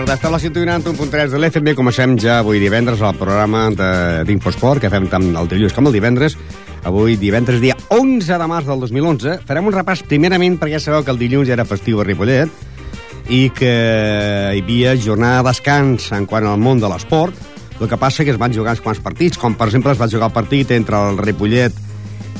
Tarda. Està a la 191.3 de l'FM. Comencem ja avui divendres al programa d'Infosport, que fem tant el dilluns com el divendres. Avui, divendres, dia 11 de març del 2011. Farem un repàs primerament perquè ja sabeu que el dilluns era festiu a Ripollet i que hi havia jornada de descans en quant al món de l'esport. El que passa que es van jugar uns quants partits, com per exemple es va jugar el partit entre el Ripollet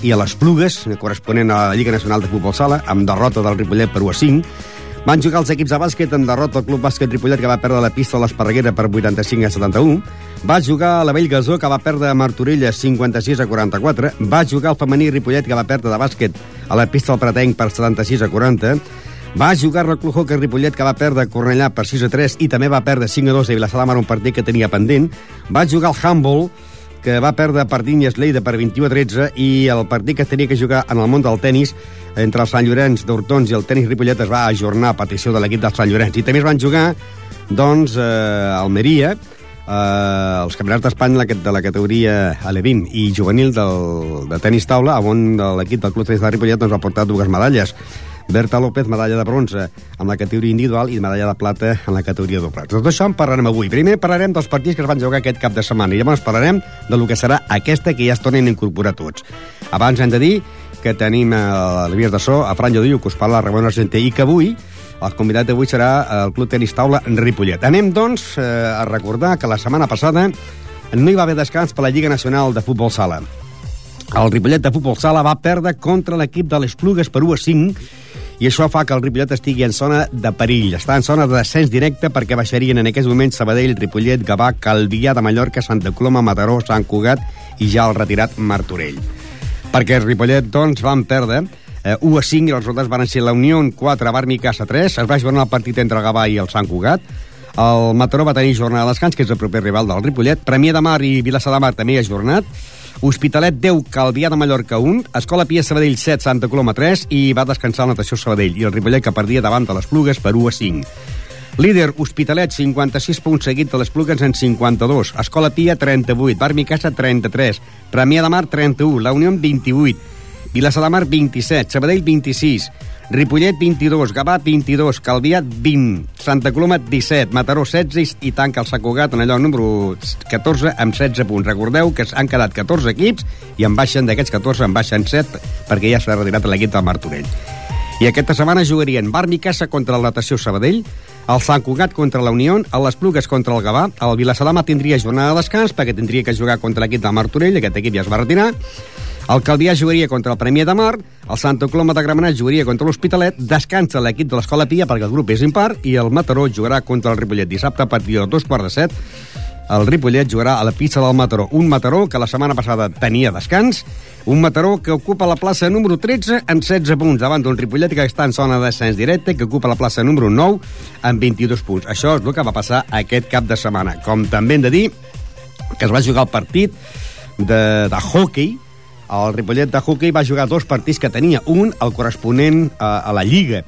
i a les Plugues, corresponent a la Lliga Nacional de Futbol Sala, amb derrota del Ripollet per 1 a 5. Van jugar els equips de bàsquet en derrota al Club Bàsquet Ripollet, que va perdre la pista a l'Esparreguera per 85 a 71. Va jugar la Vell Gasó, que va perdre a Martorella 56 a 44. Va jugar el femení Ripollet, que va perdre de bàsquet a la pista del Pretenc per 76 a 40. Va jugar el Club Hockey Ripollet, que va perdre a Cornellà per 6 a 3 i també va perdre 5 a 2 a Vilassar un partit que tenia pendent. Va jugar el Humboldt, que va perdre per Dinyes Lleida per 21 a 13 i el partit que tenia que jugar en el món del tennis entre el Sant Llorenç d'Hortons i el tenis Ripollet es va ajornar a petició de l'equip del Sant Llorenç. I també es van jugar, doncs, eh, Almeria, eh, els campionats d'Espanya de la categoria Alevín i juvenil del, de tenis taula, on l'equip del Club Tenis de Ripollet doncs, va portar dues medalles. Berta López, medalla de bronze en la categoria individual i medalla de plata en la categoria doble. Tot això en parlarem avui. Primer parlarem dels partits que es van jugar aquest cap de setmana i llavors parlarem de lo que serà aquesta que ja es tornen a incorporar tots. Abans hem de dir que tenim a l'Avies de So, a Fran Jodiu, que us parla Ramon Argenter, i que avui el convidat d'avui serà el Club Tenis Taula Ripollet. Anem, doncs, eh, a recordar que la setmana passada no hi va haver descans per la Lliga Nacional de Futbol Sala. El Ripollet de Futbol Sala va perdre contra l'equip de les Plugues per 1 a 5 i això fa que el Ripollet estigui en zona de perill. Està en zona de descens directe perquè baixarien en aquests moments Sabadell, Ripollet, Gavà, Calvià de Mallorca, Santa Coloma, Mataró, Sant Cugat i ja el retirat Martorell. Perquè el Ripollet, doncs, van perdre eh, 1 a 5 i els resultats van ser la Unió 4, Barmi Casa 3, es va jugar el partit entre el Gavà i el Sant Cugat, el Mataró va tenir jornada de descans, que és el proper rival del Ripollet, Premià de Mar i Vilassar de Mar també ha jornat, Hospitalet 10, Calvià de Mallorca 1, Escola Pia Sabadell 7, Santa Coloma 3 i va descansar el Natació Sabadell. I el Ripollet que perdia davant de les Plugues per 1 a 5. Líder, Hospitalet, 56 punts seguit de les Plugues en 52. Escola Pia, 38. Barmi Casa, 33. Premià de Mar, 31. La Unió, 28. Vilassar de Mar, 27. Sabadell, 26. Ripollet, 22. Gavà, 22. Calvià, 20. Santa Coloma, 17. Mataró, 16. I tanca el Sacugat en allò número 14 amb 16 punts. Recordeu que han quedat 14 equips i en baixen d'aquests 14 en baixen 7 perquè ja s'ha retirat l'equip del Martorell. I aquesta setmana jugarien Barmi Casa contra el Natació Sabadell, el Sant Cugat contra la Unió, el Les Plugues contra el Gavà, el Vilassalama tindria jornada de descans perquè tindria que jugar contra l'equip del Martorell, aquest equip ja es va retirar, el Calvià jugaria contra el Premià de Mar, el Santa Coloma de Gramenet jugaria contra l'Hospitalet, descansa l'equip de l'Escola Pia perquè el grup és impar i el Mataró jugarà contra el Ripollet dissabte a partir de dos quarts de set. El Ripollet jugarà a la pista del Mataró. Un Mataró que la setmana passada tenia descans, un Mataró que ocupa la plaça número 13 en 16 punts, davant d'un Ripollet que està en zona de descens directe, que ocupa la plaça número 9 en 22 punts. Això és el que va passar aquest cap de setmana. Com també hem de dir que es va jugar el partit de, de hockey, el Ripollet de hockey va jugar dos partits que tenia. Un, el corresponent a, a la Lliga,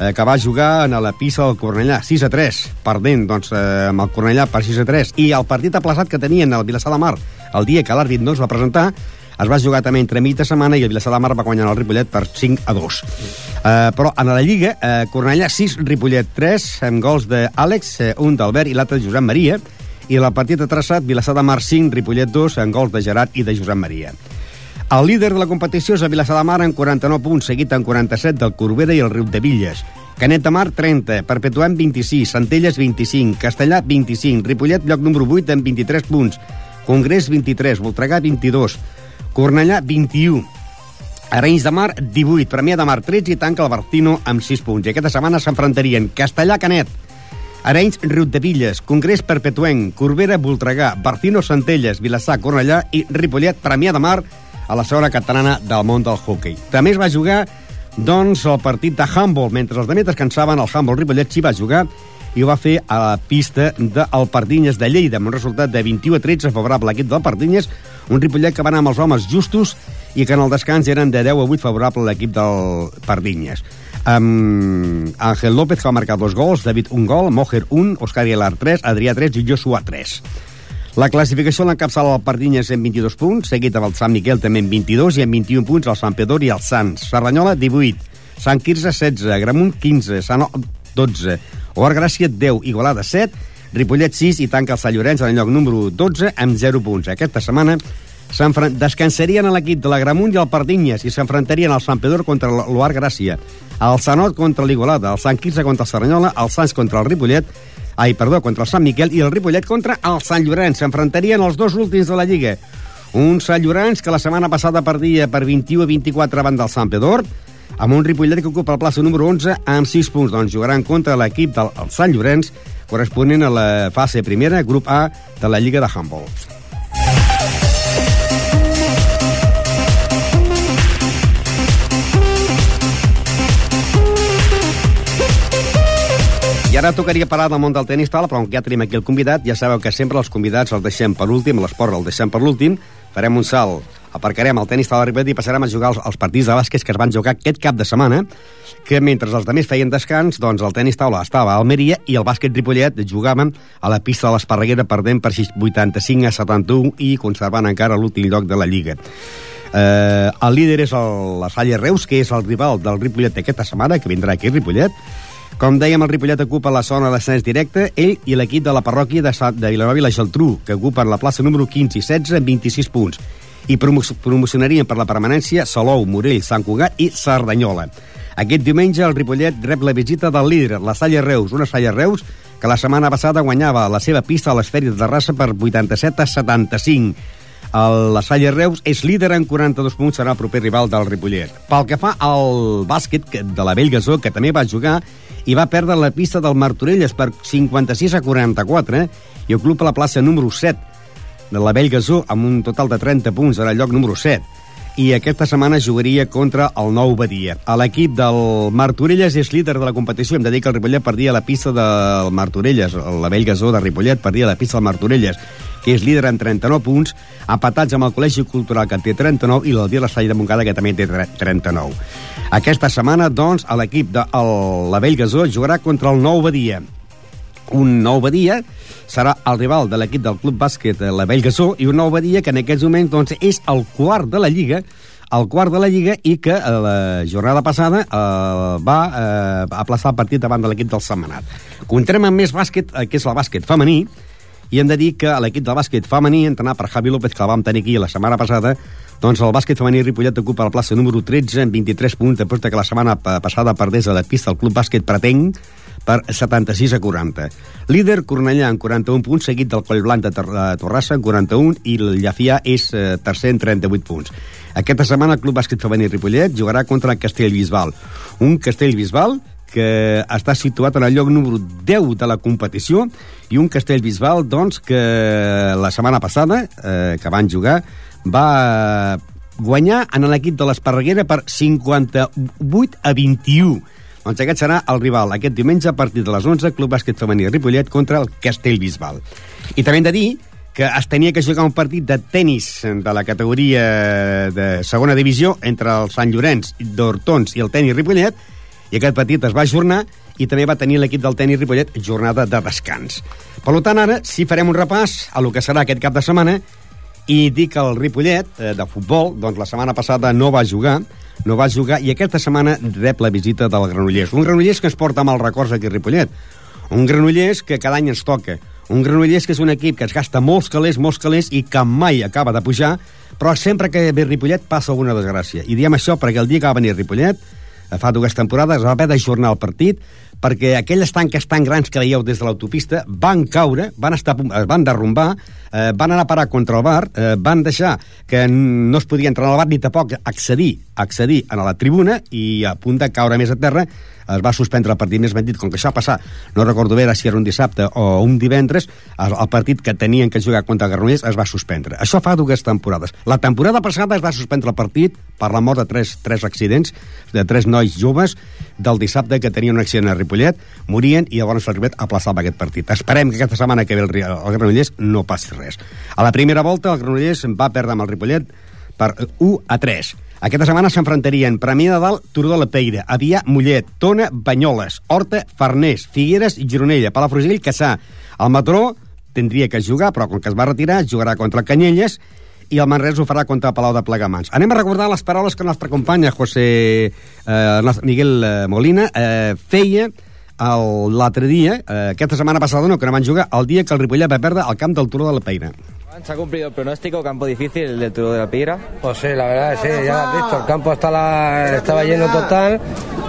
eh, que va jugar en la pista del Cornellà, 6 a 3, perdent doncs, eh, amb el Cornellà per 6 a 3. I el partit aplaçat que tenien al Vilassar de Mar, el dia que l'àrbit no es va presentar, es va jugar també entre mig de setmana i el Vilassar de Mar va guanyar el Ripollet per 5 a 2. Eh, però en la Lliga, eh, Cornellà 6, Ripollet 3, amb gols d'Àlex, eh, un d'Albert i l'altre de Josep Maria, i la partida traçat, Vilassar de Mar 5, Ripollet 2, amb gols de Gerard i de Josep Maria. El líder de la competició és el Vilassar de Mar amb 49 punts, seguit amb 47 del Corbera i el Riu de Villes. Canet de Mar, 30, Perpetuant, 26, Centelles, 25, Castellà, 25, Ripollet, lloc número 8, amb 23 punts, Congrés, 23, Voltregà, 22, Cornellà, 21, Arenys de Mar, 18, Premià de Mar, 13 i tanca el Bartino amb 6 punts. I aquesta setmana s'enfrontarien Castellà, Canet, Arenys, Riu de Villes, Congrés Perpetuenc, Corbera, Voltregà, Bartino, Centelles, Vilassar, Cornellà i Ripollet, Premià de Mar, a la segona catalana del món del hockey. També es va jugar doncs, el partit de handball. Mentre els altres descansaven, el handball Ripollet s'hi va jugar i ho va fer a la pista del Pardinyes de Lleida, amb un resultat de 21 a 13 favorable a l'equip del Pardinyes, un Ripollet que va anar amb els homes justos i que en el descans eren de 10 a 8 favorable a l'equip del Pardinyes. Um, Ángel López que va marcar dos gols, David un gol, Mojer un, Òscar Aguilar 3, Adrià 3 i Joshua 3. La classificació l'encapçala el Pardinyes en 22 punts, seguit amb el Sant Miquel també en 22 i en 21 punts el Sant Pedor i el Sants. Serranyola, 18. Sant Quirze, 16. Gramunt, 15. Sant 12. Or Gràcia 10, Igualada 7, Ripollet 6 i tanca el Sant Llorenç en el lloc número 12 amb 0 punts. Aquesta setmana descansarien a l'equip de la Gramunt i el Pardinyes i s'enfrontarien al Sant Pedor contra l'Oar Gràcia, el Sanot contra l'Igualada, el Sant Quirze contra el Serranyola, el Sants contra el Ripollet, ai, perdó, contra el Sant Miquel i el Ripollet contra el Sant Llorenç. S'enfrontarien els dos últims de la Lliga. Un Sant Llorenç que la setmana passada perdia per 21 a 24 davant del Sant Pedor, amb un Ripollet que ocupa la plaça número 11 amb 6 punts. Doncs jugaran contra l'equip del Sant Llorenç corresponent a la fase primera, grup A de la Lliga de Handball. Ara tocaria parlar del món del tenis taula, però ja tenim aquí el convidat, ja sabeu que sempre els convidats els deixem per últim, l'esport el deixem per l'últim, farem un salt, aparcarem el tenis Ripollet i passarem a jugar els, els partits de bàsquet que es van jugar aquest cap de setmana, que mentre els altres feien descans, doncs el tenis taula estava a Almeria i el bàsquet Ripollet jugaven a la pista de l'Esparreguera perdent per 85 a 71 i conservant encara l'últim lloc de la Lliga. Eh, el líder és el, la Salle Reus, que és el rival del Ripollet aquesta setmana, que vindrà aquí Ripollet, com dèiem, el Ripollet ocupa la zona d'ascens directe, ell i l'equip de la parròquia de, de Vilanova i la Geltrú, que ocupen la plaça número 15 i 16 amb 26 punts, i promo promocionarien per la permanència Salou, Morell, Sant Cugat i Cerdanyola. Aquest diumenge el Ripollet rep la visita del líder, la Salle Reus, una Salle Reus que la setmana passada guanyava la seva pista a l'esfèria de Terrassa per 87 a 75. El, la Salle Reus és líder en 42 punts, serà el proper rival del Ripollet. Pel que fa al bàsquet de la Bellgasó, que també va jugar, i va perdre la pista del Martorelles per 56 a 44 eh? i ocupa la plaça número 7 de la Bellgasó amb un total de 30 punts en el lloc número 7 i aquesta setmana jugaria contra el Nou Badia. A l'equip del Martorelles és líder de la competició. Hem de dir que el Ripollet perdia la pista del Martorelles, la Bellgasó de Ripollet perdia la pista del Martorelles que és líder amb 39 punts, empatats amb el Col·legi Cultural, que té 39, i l'Aldia La Salle de Montcada, que també té 39. Aquesta setmana, doncs, l'equip de el, la Vell Gasó jugarà contra el Nou Badia. Un Nou Badia serà el rival de l'equip del Club Bàsquet de la Vell Gasó, i un Nou Badia que en aquests moments doncs, és el quart de la Lliga, el quart de la Lliga i que eh, la jornada passada eh, va eh, aplaçar el partit davant de l'equip del Setmanat. Continuem amb més bàsquet, eh, que és el bàsquet femení, i hem de dir que l'equip de bàsquet femení, entrenat per Javi López, que el vam tenir aquí la setmana passada, doncs el bàsquet femení Ripollet ocupa la plaça número 13 amb 23 punts, després que la setmana passada perdés a la pista el club bàsquet Pretenc per 76 a 40. Líder, Cornellà, amb 41 punts, seguit del Coll Blanc de Torrassa, amb 41, i el Llafià és eh, tercer en 38 punts. Aquesta setmana el Club Bàsquet Femení Ripollet jugarà contra el Castellbisbal. Un Castellbisbal que està situat en el lloc número 10 de la competició i un Castellbisbal, doncs, que la setmana passada, eh, que van jugar, va guanyar en l'equip de l'Esparreguera per 58 a 21. Doncs aquest serà el rival aquest diumenge a partir de les 11, Club Bàsquet Femení Ripollet contra el Castellbisbal. I també hem de dir que es tenia que jugar un partit de tennis de la categoria de segona divisió entre el Sant Llorenç d'Hortons i el tenis Ripollet, i aquest partit es va ajornar i també va tenir l'equip del tenis Ripollet jornada de descans. Per tant, ara sí farem un repàs a lo que serà aquest cap de setmana i dir que el Ripollet, eh, de futbol, doncs la setmana passada no va jugar, no va jugar, i aquesta setmana rep la visita del Granollers. Un Granollers que ens porta mal records aquí a Ripollet. Un Granollers que cada any ens toca. Un Granollers que és un equip que es gasta molts calés, molts calés, i que mai acaba de pujar, però sempre que ve Ripollet passa alguna desgràcia. I diem això perquè el dia que va venir Ripollet, fa dues temporades, va haver d'ajornar el partit perquè aquelles tanques tan grans que veieu des de l'autopista van caure, van estar, es van derrumbar, eh, van anar a parar contra el bar, eh, van deixar que no es podia entrar al bar ni tampoc accedir, accedir a la tribuna i a punt de caure més a terra es va suspendre el partit més ben dit, com que això va passar, no recordo bé si era un dissabte o un divendres, el, el partit que tenien que jugar contra Granollers es va suspendre. Això fa dues temporades. La temporada passada es va suspendre el partit per la mort de tres, tres accidents, de tres nois joves, del dissabte que tenien un accident a Ripollet, morien i llavors el Ripollet aplaçava aquest partit. Esperem que aquesta setmana que ve el, el Granollers no passi res. A la primera volta el Granollers va perdre amb el Ripollet per 1 a 3. Aquesta setmana s'enfrontarien Premià de Dalt, Turó de la Peira, Avià, Mollet, Tona, Banyoles, Horta, Farners, Figueres i Gironella, Palafrugell, Caçà. El Matró tindria que jugar, però com que es va retirar, jugarà contra Canyelles i el Manresa ho farà contra el Palau de Plegamans. Anem a recordar les paraules que el nostre company, José eh, Miguel eh, Molina, eh, feia l'altre dia, eh, aquesta setmana passada no, que no van jugar, el dia que el Ripollet va perdre al camp del Turó de la Peira. ¿Se ha cumplido el pronóstico? ¿Campo difícil el del Turó de la Peira? Pues sí, la verdad, sí, ya lo has visto. El campo la, estaba lleno total,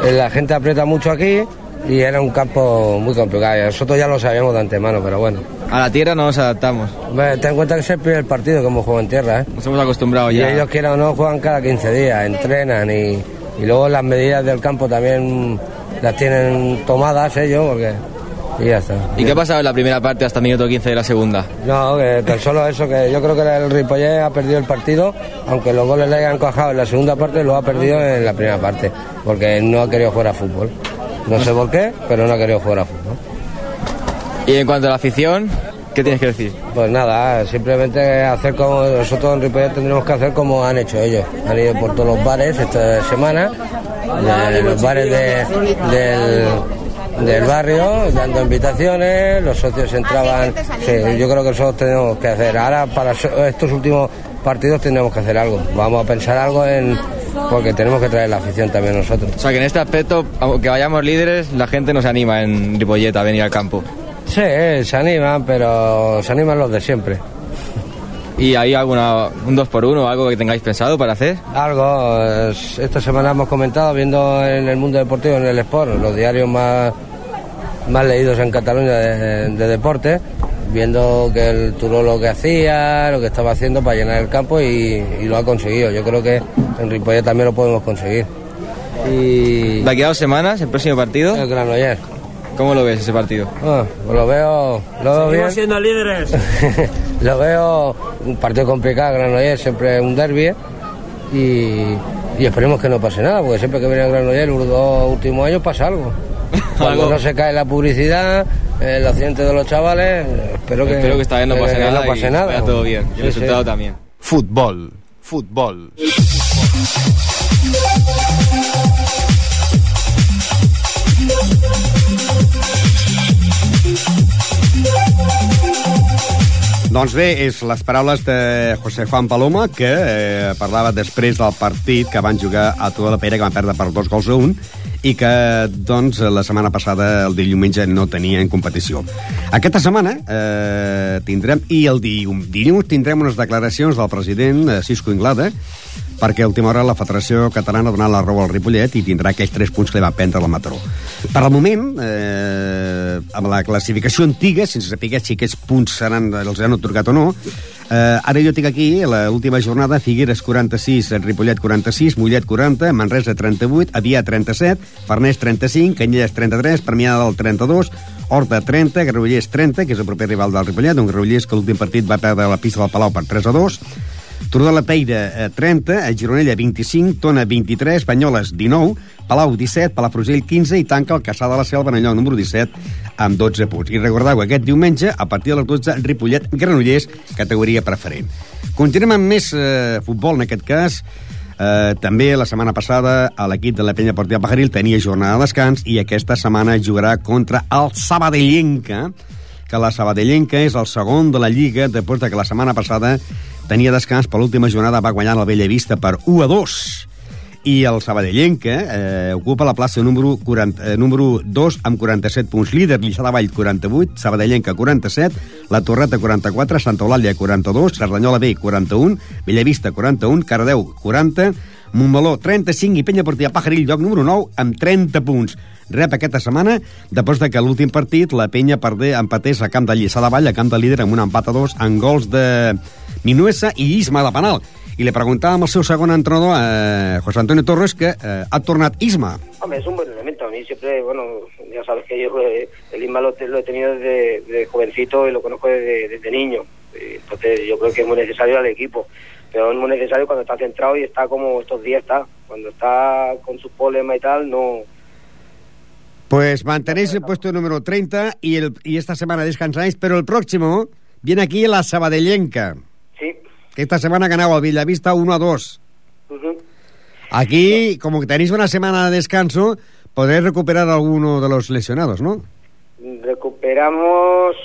eh, la gente aprieta mucho aquí y era un campo muy complicado. Nosotros ya lo sabíamos de antemano, pero bueno. A la tierra no nos adaptamos. Ten en cuenta que es el primer partido que hemos jugado en tierra, ¿eh? Nos hemos acostumbrado Y ya. ellos quieran o no juegan cada 15 días, entrenan y, y luego las medidas del campo también las tienen tomadas ellos porque y ya está. ¿Y qué ha pasado en la primera parte hasta el minuto 15 de la segunda? No, que tan solo eso, que yo creo que el Ripollet ha perdido el partido, aunque los goles le hayan cojado en la segunda parte, lo ha perdido en la primera parte, porque no ha querido jugar a fútbol. No sé por qué, pero no ha querido jugar a fútbol. Y en cuanto a la afición, ¿qué tienes que decir? Pues nada, simplemente hacer como nosotros en Ripollet tendremos que hacer como han hecho ellos. Han ido por todos los bares esta semana, de los bares de- del, del barrio, dando invitaciones, los socios entraban. Sí, yo creo que nosotros tenemos que hacer. Ahora, para estos últimos partidos, tendremos que hacer algo. Vamos a pensar algo en. Porque tenemos que traer la afición también nosotros. O sea que en este aspecto, aunque vayamos líderes, la gente nos anima en Ripollet a venir al campo. Sí, se animan, pero se animan los de siempre. ¿Y hay alguna, un 2 por 1 o algo que tengáis pensado para hacer? Algo, es- esta semana hemos comentado, viendo en el mundo deportivo, en el Sport, los diarios más, más leídos en Cataluña de, de deporte, viendo que el Turó lo que hacía, lo que estaba haciendo para llenar el campo y, y lo ha conseguido. Yo creo que en Ripollet también lo podemos conseguir. Y De aquí a dos semanas, el próximo partido, el Granollers. ¿cómo lo ves ese partido? Ah, pues lo veo, lo veo bien. siendo líderes. lo veo un partido complicado, Granollers siempre un derby y, y esperemos que no pase nada, porque siempre que viene el Granollers los dos últimos años pasa algo. Cuando no se cae la publicidad, el accidente de los chavales, espero que, Espero que esta vez no pase que nada no pase y nada. vaya todo bien. Y el Sí, sí. resultado también. Futbol, futbol. Doncs bé, és les paraules de José Juan Paloma, que eh, parlava després del partit que van jugar a tota la Pere, que van perdre per dos gols a un, i que, doncs, la setmana passada, el diumenge, no tenien competició. Aquesta setmana eh, tindrem, i el dilluns tindrem unes declaracions del president eh, Cisco Inglada, perquè a última hora la Federació Catalana ha donat la raó al Ripollet i tindrà aquells tres punts que li va prendre la Mataró. Per al moment, eh, amb la classificació antiga, sense saber si aquests punts seran, els han otorgat o no, eh, ara jo tinc aquí l'última jornada, Figueres 46, Ripollet 46, Mollet 40, Manresa 38, Avià 37, Farners 35, Canyelles 33, Premià del 32, Horta 30, Granollers 30, que és el proper rival del Ripollet, un Granollers que l'últim partit va perdre la pista del Palau per 3 a 2, Turó de la Peira, eh, 30, a Gironella, 25, Tona, 23, Banyoles, 19, Palau, 17, Palafrugell, 15, i tanca el Caçà de la Selva, en el lloc número 17, amb 12 punts. I recordeu, aquest diumenge, a partir de les 12, Ripollet, Granollers, categoria preferent. Continuem amb més eh, futbol, en aquest cas. Eh, també la setmana passada l'equip de la penya Portia Pajaril tenia jornada de descans i aquesta setmana jugarà contra el Sabadellenca, que la Sabadellenca és el segon de la Lliga després de que la setmana passada tenia descans per l'última jornada va guanyar la Bellavista per 1 a 2 i el Sabadellenca eh, ocupa la plaça número, 40, eh, número 2 amb 47 punts. Líder, Lliçà de Vall, 48, Sabadellenca, 47, La Torreta, 44, Santa Eulàlia, 42, Cerdanyola B, 41, Bellavista, 41, Cardeu, 40, Montmeló, 35 i Penya Portia Pajarill, lloc número 9, amb 30 punts. Rep aquesta setmana, després de que l'últim partit la Penya perdé, empatés a camp de Lliçà de Vall, a camp de líder, amb un empat a dos, en gols de Minuesa i Isma de penal. I li preguntàvem al seu segon entrenador, eh, José Antonio Torres, que eh, ha tornat Isma. Hombre, es un buen elemento. A mí siempre, bueno, ya sabes que yo eh, el Isma lo, lo he tenido desde, desde jovencito y lo conozco desde, desde niño. Eh, Entonces yo creo que es muy necesario al equipo. Pero es muy necesario cuando está centrado y está como estos días está. Cuando está con sus problemas y tal, no... Pues mantenéis el puesto número 30 y, el, y esta semana descansáis, pero el próximo viene aquí la Sabadellenca. Que esta semana ha ganado al Villavista 1 a 2. Ujú. Aquí, como que tenéis una semana de descanso, podréis recuperar a alguno de los lesionados, ¿no? Recuperamos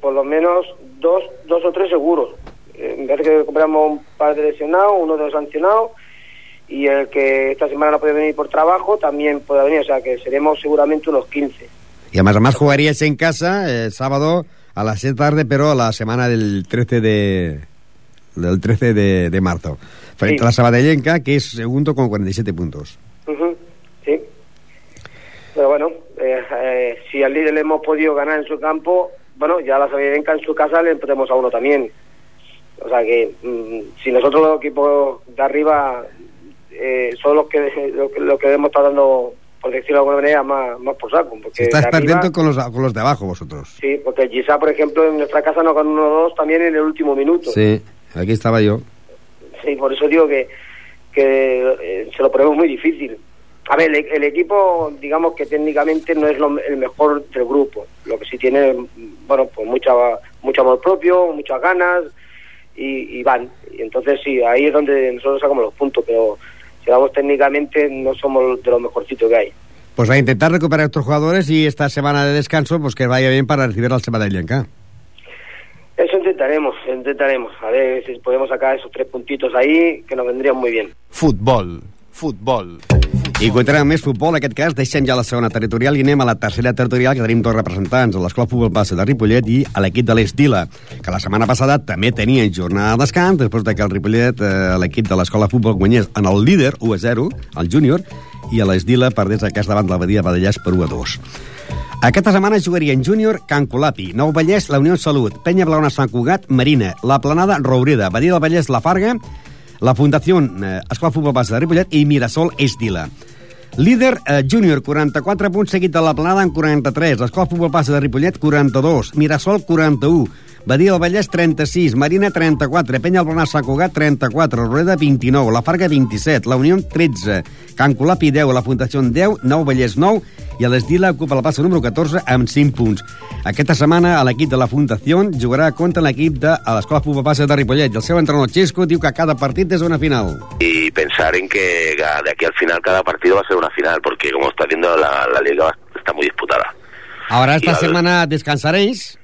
por lo menos dos, dos o tres seguros. Eh, Me parece que recuperamos un par de lesionados, uno de los sancionados y el que esta semana no puede venir por trabajo también puede venir, o sea que seremos seguramente unos 15. Y además, además jugaríais en casa el sábado a las 7 de la tarde, pero a la semana del 13 de, del 13 de, de marzo. Frente Sí. a la Sabadellenca, que es segundo con 47 puntos. Ujú, Sí. Pero bueno, eh, eh, si al líder le hemos podido ganar en su campo, bueno, ya la Sabienca en su casa le empatemos a uno también. O sea que mm, si nosotros los equipos de arriba eh, son los que, lo que hemos estado dando, por decirlo de alguna manera, más, más por saco. Porque Estáis perdiendo con los, con los de abajo vosotros. Sí, porque Gisa, por ejemplo, en nuestra casa nos ganó 1-2 también en el último minuto. Sí, aquí estaba yo. Sí, por eso digo que, que eh, se lo ponemos muy difícil. A ver, el, el equipo, digamos que técnicamente no es lo- el mejor del grupo. Lo que sí tiene, bueno, pues mucha, mucho amor propio, muchas ganas y, y van. Y entonces sí, ahí es donde nosotros sacamos los puntos, pero si vamos técnicamente no somos de los mejorcitos que hay. Pues a intentar recuperar a estos jugadores y esta semana de descanso, pues que vaya bien para recibir al Sabadellenca. Eso intentaremos, intentaremos. A ver si podemos sacar esos tres puntitos ahí, que nos vendrían muy bien. Futbol, futbol. I continuem amb més futbol, en aquest cas deixem ja la segona territorial i anem a la tercera territorial, que tenim dos representants, a l'Escola Futbol Base de Ripollet i a l'equip de l'Estila, que la setmana passada també tenien jornada de descans, després de que el Ripollet, eh, l'equip de l'Escola Futbol guanyés en el líder 1 a 0, el júnior, i a l'Estila perdés aquest davant de la Badia Badellàs per 1 a 2. Aquesta setmana jugarien júnior Can Colapi, Nou Vallès, la Unió Salut, Penya Blauna Sant Cugat, Marina, la Planada Roureda, Badia del Vallès, la Farga, la Fundació eh, Escola Futbol Base de Ripollet i Mirasol Estila. Líder eh, júnior, 44 punts, seguit de la Planada en 43. L'Escola Futbol Base de Ripollet, 42. Mirasol, 41. Badia del Vallès, 36. Marina, 34. Penya Albonar Sant Cugat, 34. Rueda, 29. La Farga, 27. La Unió, 13. Can Colapi, 10. La Fundació, 10. Nou Vallès, 9. I a l'Esdila ocupa la plaça número 14 amb 5 punts. Aquesta setmana l'equip de la Fundació jugarà contra l'equip de l'Escola Base de Ripollet. I el seu entrenador Xesco diu que cada partit és una final. y pensar en que de aquí al final cada partido va a ser una final, porque como está viendo la, la liga está muy disputada. Ahora esta Y a ver- semana descansaréis.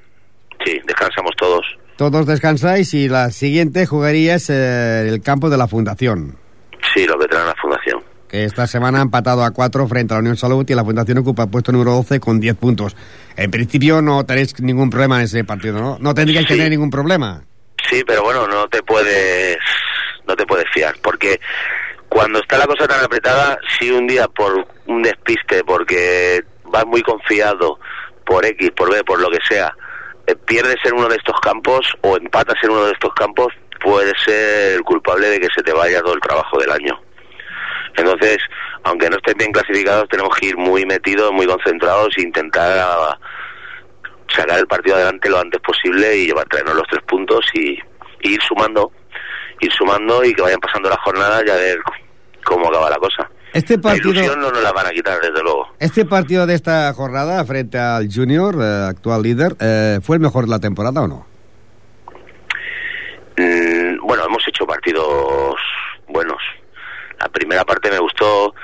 Sí, descansamos todos. Todos descansáis y la siguiente jugarías eh, en el campo de la Fundación, Sí, lo que trae la fundación. que esta semana ha empatado a 4 frente a la Unión Salud y la Fundación ocupa el puesto número 12 con 10 puntos. En principio no tenéis ningún problema en ese partido, ¿no? No tendríais que Sí. tener ningún problema. Sí, pero bueno, no te puedes no te puedes fiar, porque cuando está la cosa tan apretada, si un día por un despiste, porque vas muy confiado por X, por B, por lo que sea, eh, pierdes en uno de estos campos o empatas en uno de estos campos, puedes ser el culpable de que se te vaya todo el trabajo del año. Entonces, aunque no estén bien clasificados, tenemos que ir muy metidos, muy concentrados e intentar ah, sacar el partido adelante lo antes posible y llevar traernos los tres puntos y, y ir sumando, ir sumando y que vayan pasando las jornadas y a ver cómo acaba la cosa. Este La partido, ilusión no nos la van a quitar, desde luego. este partido de esta jornada frente al Junior, eh, actual líder, eh, ¿fue el mejor de la temporada o no? Mm, bueno, hemos hecho partidos buenos. La primera parte me gustó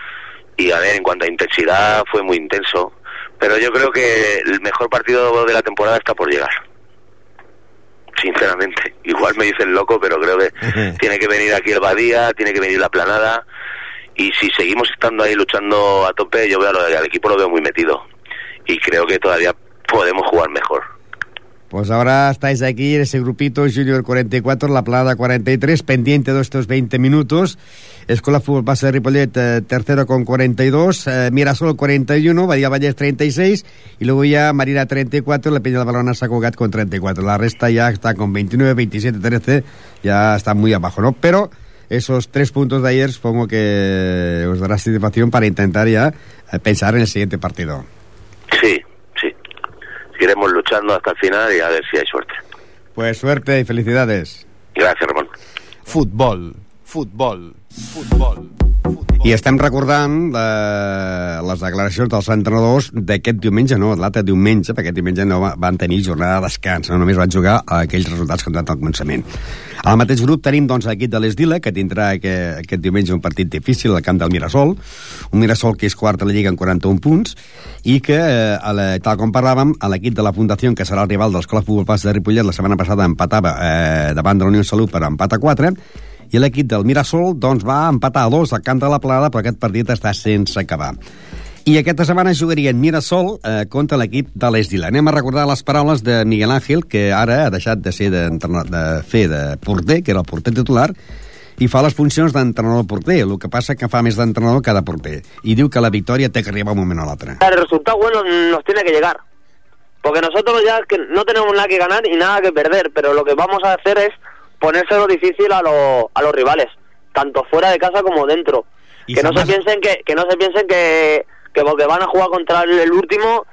y a ver, en cuanto a intensidad fue muy intenso. Pero yo creo que el mejor partido de la temporada está por llegar. Sinceramente, igual me dicen loco, pero creo que tiene que venir aquí el Badía, tiene que venir la Planada. Y si seguimos estando ahí luchando a tope, yo veo al al equipo lo veo muy metido. Y creo que todavía podemos jugar mejor. Pues ahora estáis aquí en ese grupito Junior 44, La Plada 43, pendiente de estos 20 minutos. Escuela Fútbol Base de Ripollet, eh, tercero con 42, eh, Mirasol 41, Badía Vallès 36, y luego ya Marina 34, La Peña de Balona Sacogat con 34. La resta ya está con 29, 27, 13, ya está muy abajo, ¿no? Pero esos tres puntos de ayer supongo que os dará satisfacción para intentar ya eh, pensar en el siguiente partido. Sí, sí. Seguiremos luchando hasta el final y a ver si hay suerte. Pues suerte y felicidades. Gracias, Ramón. Futbol, futbol, futbol. I estem recordant eh, les declaracions dels entrenadors d'aquest diumenge, no, l'altre diumenge, perquè aquest diumenge no va- van tenir jornada de descans, no només van jugar a aquells resultats que han donat al començament. Al mateix grup tenim doncs, l'equip de l'Esdila, que tindrà aquest, aquest diumenge un partit difícil al camp del Mirasol, un Mirasol que és quart a la Lliga amb 41 punts, i que, eh, a la, tal com parlàvem, l'equip de la Fundació, que serà el rival de l'Escola Futbol Pas de Ripollet, la setmana passada empatava eh, davant de la Unió Salut per empat a 4, i l'equip del Mirasol doncs, va empatar a dos al camp de la Plada, però aquest partit està sense acabar. I aquesta setmana jugarien Mirasol eh, contra l'equip de l'Esdila. Anem a recordar les paraules de Miguel Ángel, que ara ha deixat de ser d'entrenar- de fer de porter, que era el porter titular, i fa les funcions d'entrenador porter, el que passa que fa més d'entrenador que de porter. I diu que la victòria té que arribar un moment o l'altre. El resultado bueno nos tiene que llegar. Porque nosotros ya que no tenemos nada que ganar y nada que perder, pero lo que vamos a hacer es ponérselo difícil a, lo- a los rivales, tanto fuera de casa como dentro. Y Que no se piensen que, que no se piensen que, que porque van a jugar contra el, el último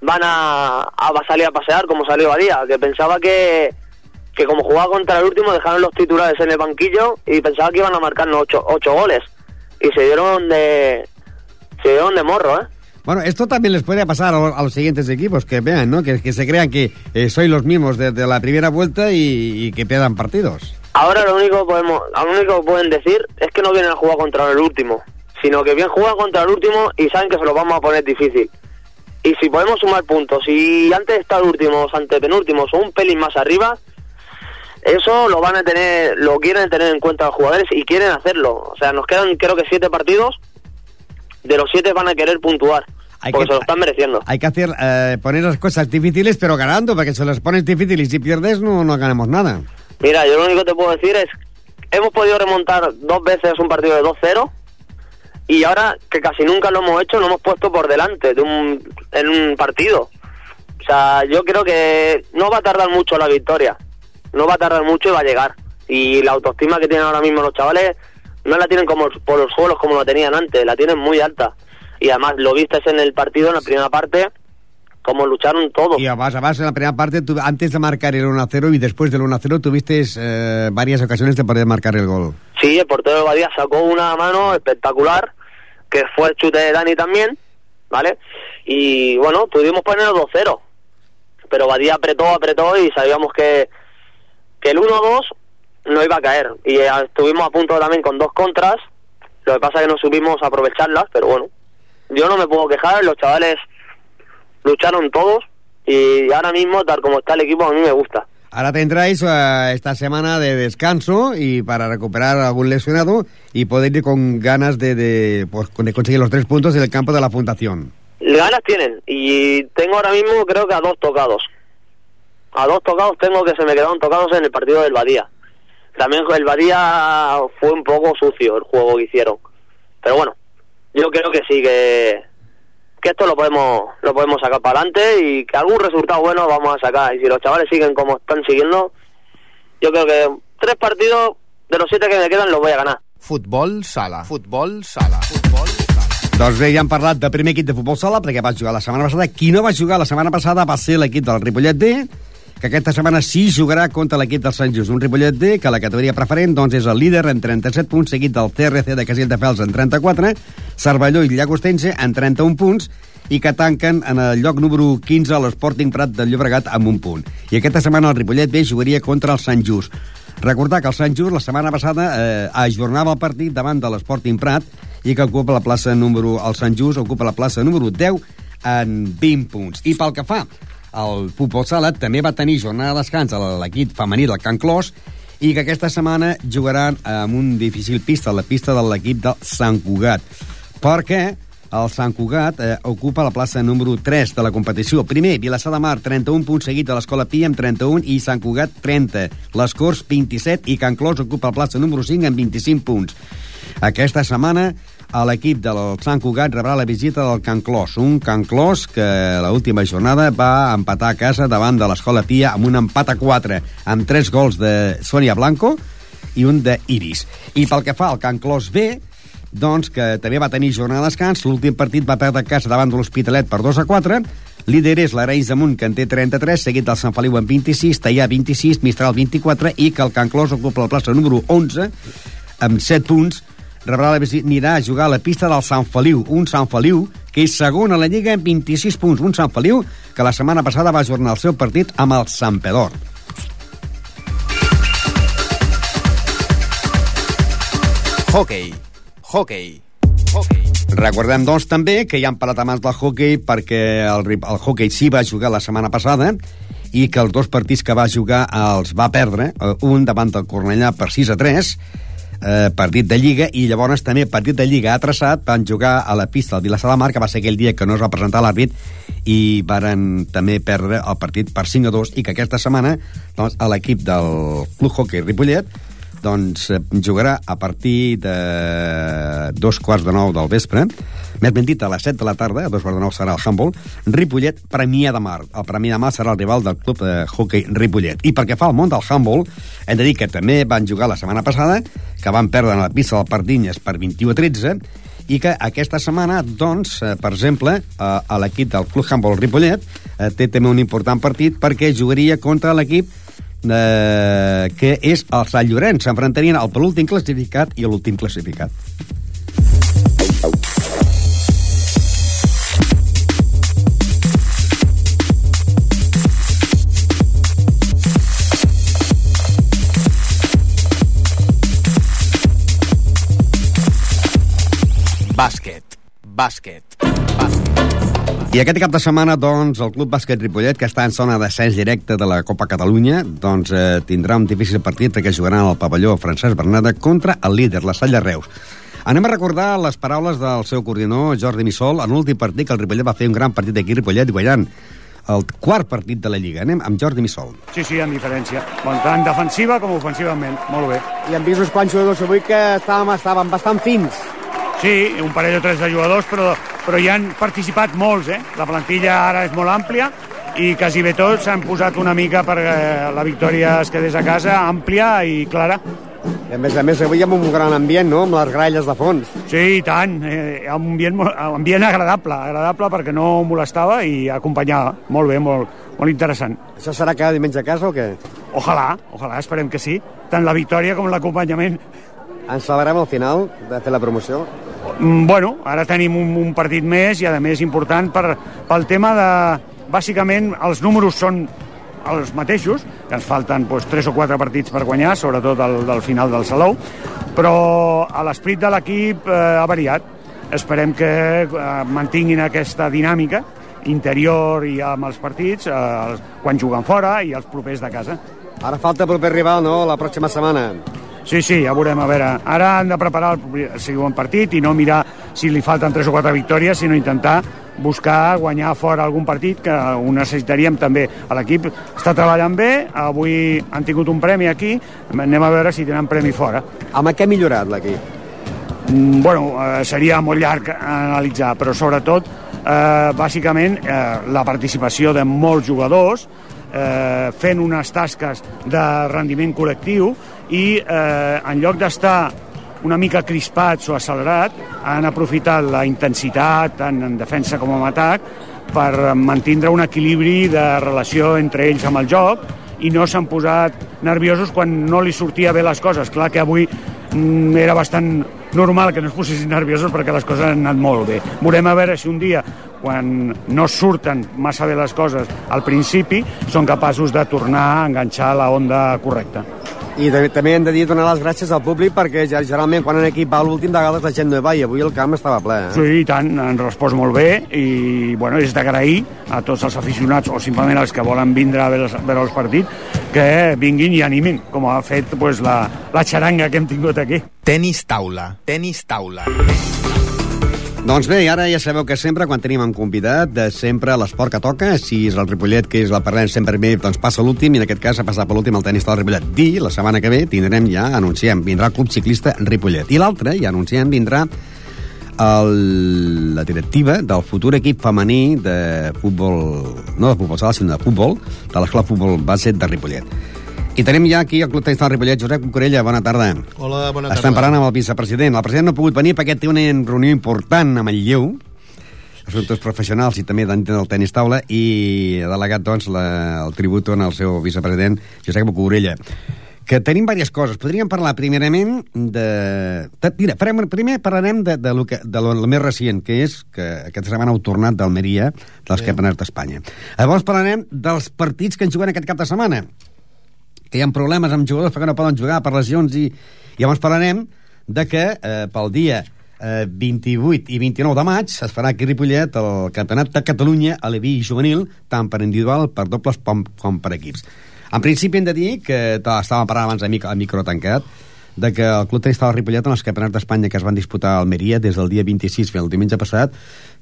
van a, a salir a pasear como salió Badía, que pensaba que, que como jugaba contra el último dejaron los titulares en el banquillo y pensaba que iban a marcarnos ocho, ocho goles y se dieron de se dieron de morro, ¿eh? Bueno, esto también les puede pasar a, a los siguientes equipos, que vean, ¿no? Que, que se crean que eh, sois los mismos desde la primera vuelta y, y que pierdan partidos. Ahora lo único podemos, lo único que pueden decir es que no vienen a jugar contra el último, sino que bien juegan contra el último y saben que se lo vamos a poner difícil. Y si podemos sumar puntos, y antes de estar últimos, antepenúltimos o un pelín más arriba, eso lo van a tener, lo quieren tener en cuenta los jugadores y quieren hacerlo. O sea, nos quedan creo que siete partidos, de los siete van a querer puntuar, Hay porque que- se lo están mereciendo. Hay que hacer eh, poner las cosas difíciles, pero ganando, porque si las pones difíciles y si pierdes no, no ganamos nada. Mira, yo lo único que te puedo decir es, hemos podido remontar dos veces un partido de 2-0 y ahora que casi nunca lo hemos hecho, lo hemos puesto por delante de un, en un partido. O sea, yo creo que no va a tardar mucho la victoria, no va a tardar mucho y va a llegar. Y la autoestima que tienen ahora mismo los chavales no la tienen como por los suelos como la tenían antes, la tienen muy alta. Y además lo viste en el partido, en la primera parte, como lucharon todos. Y además, además en la primera parte, tú- antes de marcar el 1-0 y después del 1-0, tuviste eh, varias ocasiones de poder marcar el gol. Sí, el portero de Badía sacó una mano espectacular, que fue el chute de Dani también, ¿vale? Y bueno, pudimos poner 2-0, pero Badía apretó, apretó y sabíamos que, que el 1-2 no iba a caer. Y eh, estuvimos a punto también con dos contras, lo que pasa es que no supimos aprovecharlas, pero bueno, yo no me puedo quejar, los chavales lucharon todos y ahora mismo, tal como está el equipo, a mí me gusta. Ahora tendráis eh, esta semana de descanso y para recuperar algún lesionado y poder ir con ganas de, de, pues, de conseguir los tres puntos en el campo de la Fundación. Ganas tienen y tengo ahora mismo creo que a dos tocados. A dos tocados tengo que se me quedaron tocados en el partido del Badía. También el Badía fue un poco sucio el juego que hicieron. Pero bueno, yo creo que sí que que esto lo podemos lo podemos sacar para adelante y que algún resultado bueno vamos a sacar. Y si los chavales siguen como están siguiendo, yo creo que tres partidos de los siete que me quedan los voy a ganar. Futbol sala. Futbol sala. Futbol sala. Doncs bé, ja hem parlat de primer equip de futbol sala, perquè va jugar la setmana passada. Qui no va jugar la setmana passada va ser l'equip del Ripollet que aquesta setmana sí jugarà contra l'equip del Sant Just. Un Ripollet D que la categoria preferent doncs, és el líder en 37 punts, seguit del CRC de Castelldefels en 34, Cervelló i Llagostense en 31 punts, i que tanquen en el lloc número 15 a l'Sporting Prat del Llobregat amb un punt. I aquesta setmana el Ripollet B jugaria contra el Sant Just. Recordar que el Sant Just la setmana passada eh, ajornava el partit davant de l'Sporting Prat i que ocupa la plaça número... El Sant Just ocupa la plaça número 10 en 20 punts. I pel que fa al futbol sala, també va tenir jornada de descans a l'equip femení del Can Clos i que aquesta setmana jugaran amb un difícil pista, la pista de l'equip del Sant Cugat. Perquè el Sant Cugat eh, ocupa la plaça número 3 de la competició. Primer, Vilassar de Mar, 31 punts seguit de l'Escola Pia amb 31 i Sant Cugat 30. Les Corts 27 i Can Clos ocupa la plaça número 5 amb 25 punts. Aquesta setmana l'equip del Sant Cugat rebrà la visita del Can Clos, un Can Clos que l'última jornada va empatar a casa davant de l'Escola Pia amb un empat a 4, amb 3 gols de Sonia Blanco i un d'Iris. I pel que fa al Can Clos B, doncs, que també va tenir jornada de descans. L'últim partit va perdre a casa davant de l'Hospitalet per 2 a 4. Líder és l'Arenys de Munt, que en té 33, seguit del Sant Feliu amb 26, Tallà 26, Mistral 24, i que el Can Clos ocupa la plaça número 11, amb 7 punts, rebrà la visita, anirà a jugar a la pista del Sant Feliu, un Sant Feliu que és segon a la Lliga amb 26 punts, un Sant Feliu que la setmana passada va ajornar el seu partit amb el Sant Pedor. Hockey. Hockey. Hockey. Recordem, doncs, també que ja han parlat abans del hockey perquè el, el hockey sí va jugar la setmana passada i que els dos partits que va jugar els va perdre, eh, un davant del Cornellà per 6 a 3, eh, partit de Lliga, i llavors també partit de Lliga ha traçat, van jugar a la pista del Vilassar de Mar, que va ser aquell dia que no es va presentar l'àrbit, i varen també perdre el partit per 5 a 2, i que aquesta setmana doncs, l'equip del Club Hockey Ripollet doncs eh, jugarà a partir de dos quarts de nou del vespre, més ben dit, a les 7 de la tarda, a dos quarts de nou serà el Humboldt, Ripollet, Premià de Mar. El Premià de Mar serà el rival del club de hockey Ripollet. I perquè fa el món del Humboldt, hem de dir que també van jugar la setmana passada, que van perdre en la pista del Pardinyes per 21 a 13, i que aquesta setmana, doncs, eh, per exemple, eh, a l'equip del Club Humboldt Ripollet eh, té també un important partit perquè jugaria contra l'equip eh, que és el Sant Llorenç. S'enfrontarien al penúltim classificat i l'últim classificat. Bàsquet. Bàsquet. Bàsquet. I aquest cap de setmana, doncs, el Club Bàsquet Ripollet, que està en zona d'ascens directe de la Copa Catalunya, doncs eh, tindrà un difícil partit perquè jugaran al pavelló Francesc Bernada contra el líder, la Salla Reus. Anem a recordar les paraules del seu coordinador, Jordi Missol, en l'últim partit que el Ripollet va fer un gran partit aquí Ripollet, guanyant el quart partit de la Lliga. Anem amb Jordi Missol. Sí, sí, amb diferència. Bon, tant defensiva com ofensivament. Molt bé. I hem vist uns quants jugadors avui que estàvem, estàvem bastant fins. Sí, un parell o tres de jugadors, però, però hi han participat molts, eh? La plantilla ara és molt àmplia i quasi bé tots s'han posat una mica per eh, la victòria es quedés a casa, àmplia i clara. I a més a més, avui amb un gran ambient, no?, amb les gralles de fons. Sí, i tant. Eh, un ambient, ambient agradable, agradable perquè no molestava i acompanyava. Molt bé, molt, molt interessant. Això serà cada diumenge a casa o què? Ojalà, ojalà, esperem que sí. Tant la victòria com l'acompanyament. Ens celebrem al final de fer la promoció. Mm, Bueno, ara tenim un, un partit més i a més important per, pel tema de... Bàsicament els números són els mateixos, que ens falten doncs, 3 o 4 partits per guanyar, sobretot el del final del Salou, però l'esperit de l'equip eh, ha variat. Esperem que eh, mantinguin aquesta dinàmica interior i amb els partits, eh, quan juguen fora i els propers de casa. Ara falta proper rival, no?, la pròxima setmana. Sí, sí, ja veurem, a veure. Ara han de preparar el, següent partit i no mirar si li falten 3 o 4 victòries, sinó intentar buscar guanyar fora algun partit que ho necessitaríem també. L'equip està treballant bé, avui han tingut un premi aquí, anem a veure si tenen premi fora. Amb què ha millorat l'equip? Mm, bueno, eh, seria molt llarg analitzar, però sobretot, eh, bàsicament, eh, la participació de molts jugadors, eh, fent unes tasques de rendiment col·lectiu i eh, en lloc d'estar una mica crispats o accelerats, han aprofitat la intensitat tant en defensa com en atac per mantindre un equilibri de relació entre ells amb el joc i no s'han posat nerviosos quan no li sortia bé les coses. Clar que avui mm, era bastant normal que no es posessin nerviosos perquè les coses han anat molt bé. Veurem a veure si un dia, quan no surten massa bé les coses al principi, són capaços de tornar a enganxar la onda correcta. I també, també hem de dir donar les gràcies al públic perquè ja- generalment quan un equip va a l'últim de vegades la gent no hi va i avui el camp estava ple. Eh? Sí, i tant, han respost molt bé i bueno, és d'agrair a tots els aficionats o simplement els que volen vindre a veure, els- veure els partits que vinguin i animin, com ha fet pues, la, la xaranga que hem tingut aquí. Tenis taula. Tenis taula. Doncs bé, ara ja sabeu que sempre, quan tenim un convidat, de sempre l'esport que toca, si és el Ripollet, que és la parlem sempre bé, doncs passa l'últim, i en aquest cas ha passat per l'últim el tenis del Ripollet. Di, la setmana que ve, tindrem ja, anunciem, vindrà el Club Ciclista Ripollet. I l'altre, ja anunciem, vindrà el, la directiva del futur equip femení de futbol, no de futbol sala, sinó de futbol, de l'escola futbol base de Ripollet. I tenim ja aquí el Club Tenis del Ripollet, Josep Cucurella, bona tarda. Hola, bona tarda. Estem parlant amb el vicepresident. El president no ha pogut venir perquè té una reunió important a Manlleu, assumptes professionals i també d'entendre el tenis taula, i ha delegat, doncs, la, el tribut en el seu vicepresident, Josep Cucurella que tenim diverses coses. Podríem parlar primerament de... de mira, farem, primer parlarem de, de, lo que, de lo, lo més recient, que és que aquesta setmana heu tornat d'Almeria, dels campionats d'Espanya. Llavors parlarem dels partits que ens juguen aquest cap de setmana que hi ha problemes amb jugadors perquè no poden jugar per lesions i, i llavors parlarem de que eh, pel dia eh, 28 i 29 de maig es farà aquí a Ripollet el Campionat de Catalunya a l'EVI juvenil, tant per individual, per dobles com, com per equips. En principi hem de dir que ta- estàvem parlant abans a micro, a micro tancat de que el Club Tenis Taula Ripollet en els campionats d'Espanya que es van disputar a Almeria des del dia 26 fins al diumenge passat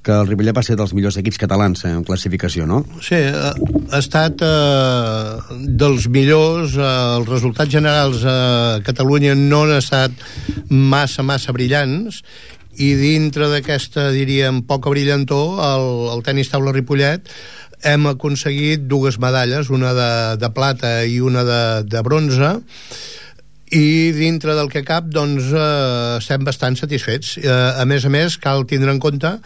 que el Ripollet va ser dels millors equips catalans en classificació, no? Sí, ha, ha estat eh, dels millors, eh, els resultats generals a Catalunya no han estat massa, massa brillants, i dintre d'aquesta, diríem, poca brillantor, el, el tenis taula Ripollet hem aconseguit dues medalles, una de, de plata i una de, de bronze, i dintre del que cap doncs eh, estem bastant satisfets. Eh, a més a més cal tindre en compte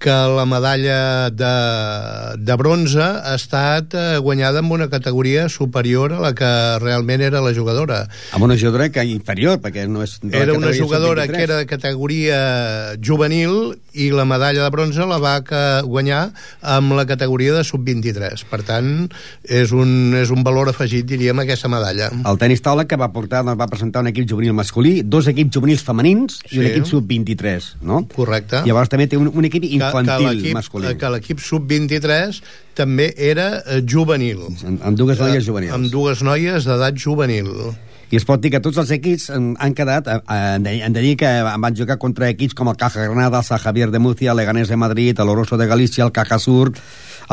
que la medalla de, de bronze ha estat eh, guanyada amb una categoria superior a la que realment era la jugadora. Amb una jugadora que inferior, perquè no és... Era una jugadora que era de categoria juvenil i la medalla de bronze la va guanyar amb la categoria de sub-23. Per tant, és un, és un valor afegit, diríem, aquesta medalla. El tenis taula que va portar, doncs, va presentar un equip juvenil masculí, dos equips juvenils femenins i sí. un equip sub-23, no? Correcte. Llavors també té un, un equip infantil infantil que masculí. Que l'equip sub-23 també era eh, juvenil. Amb, amb dues noies juvenils. Amb dues noies d'edat juvenil. I es pot dir que tots els equips han, quedat, de, han de dir que van jugar contra equips com el Caja Granada, el Javier de Murcia, el Leganés de Madrid, el Oroso de Galícia, el Caja Sur,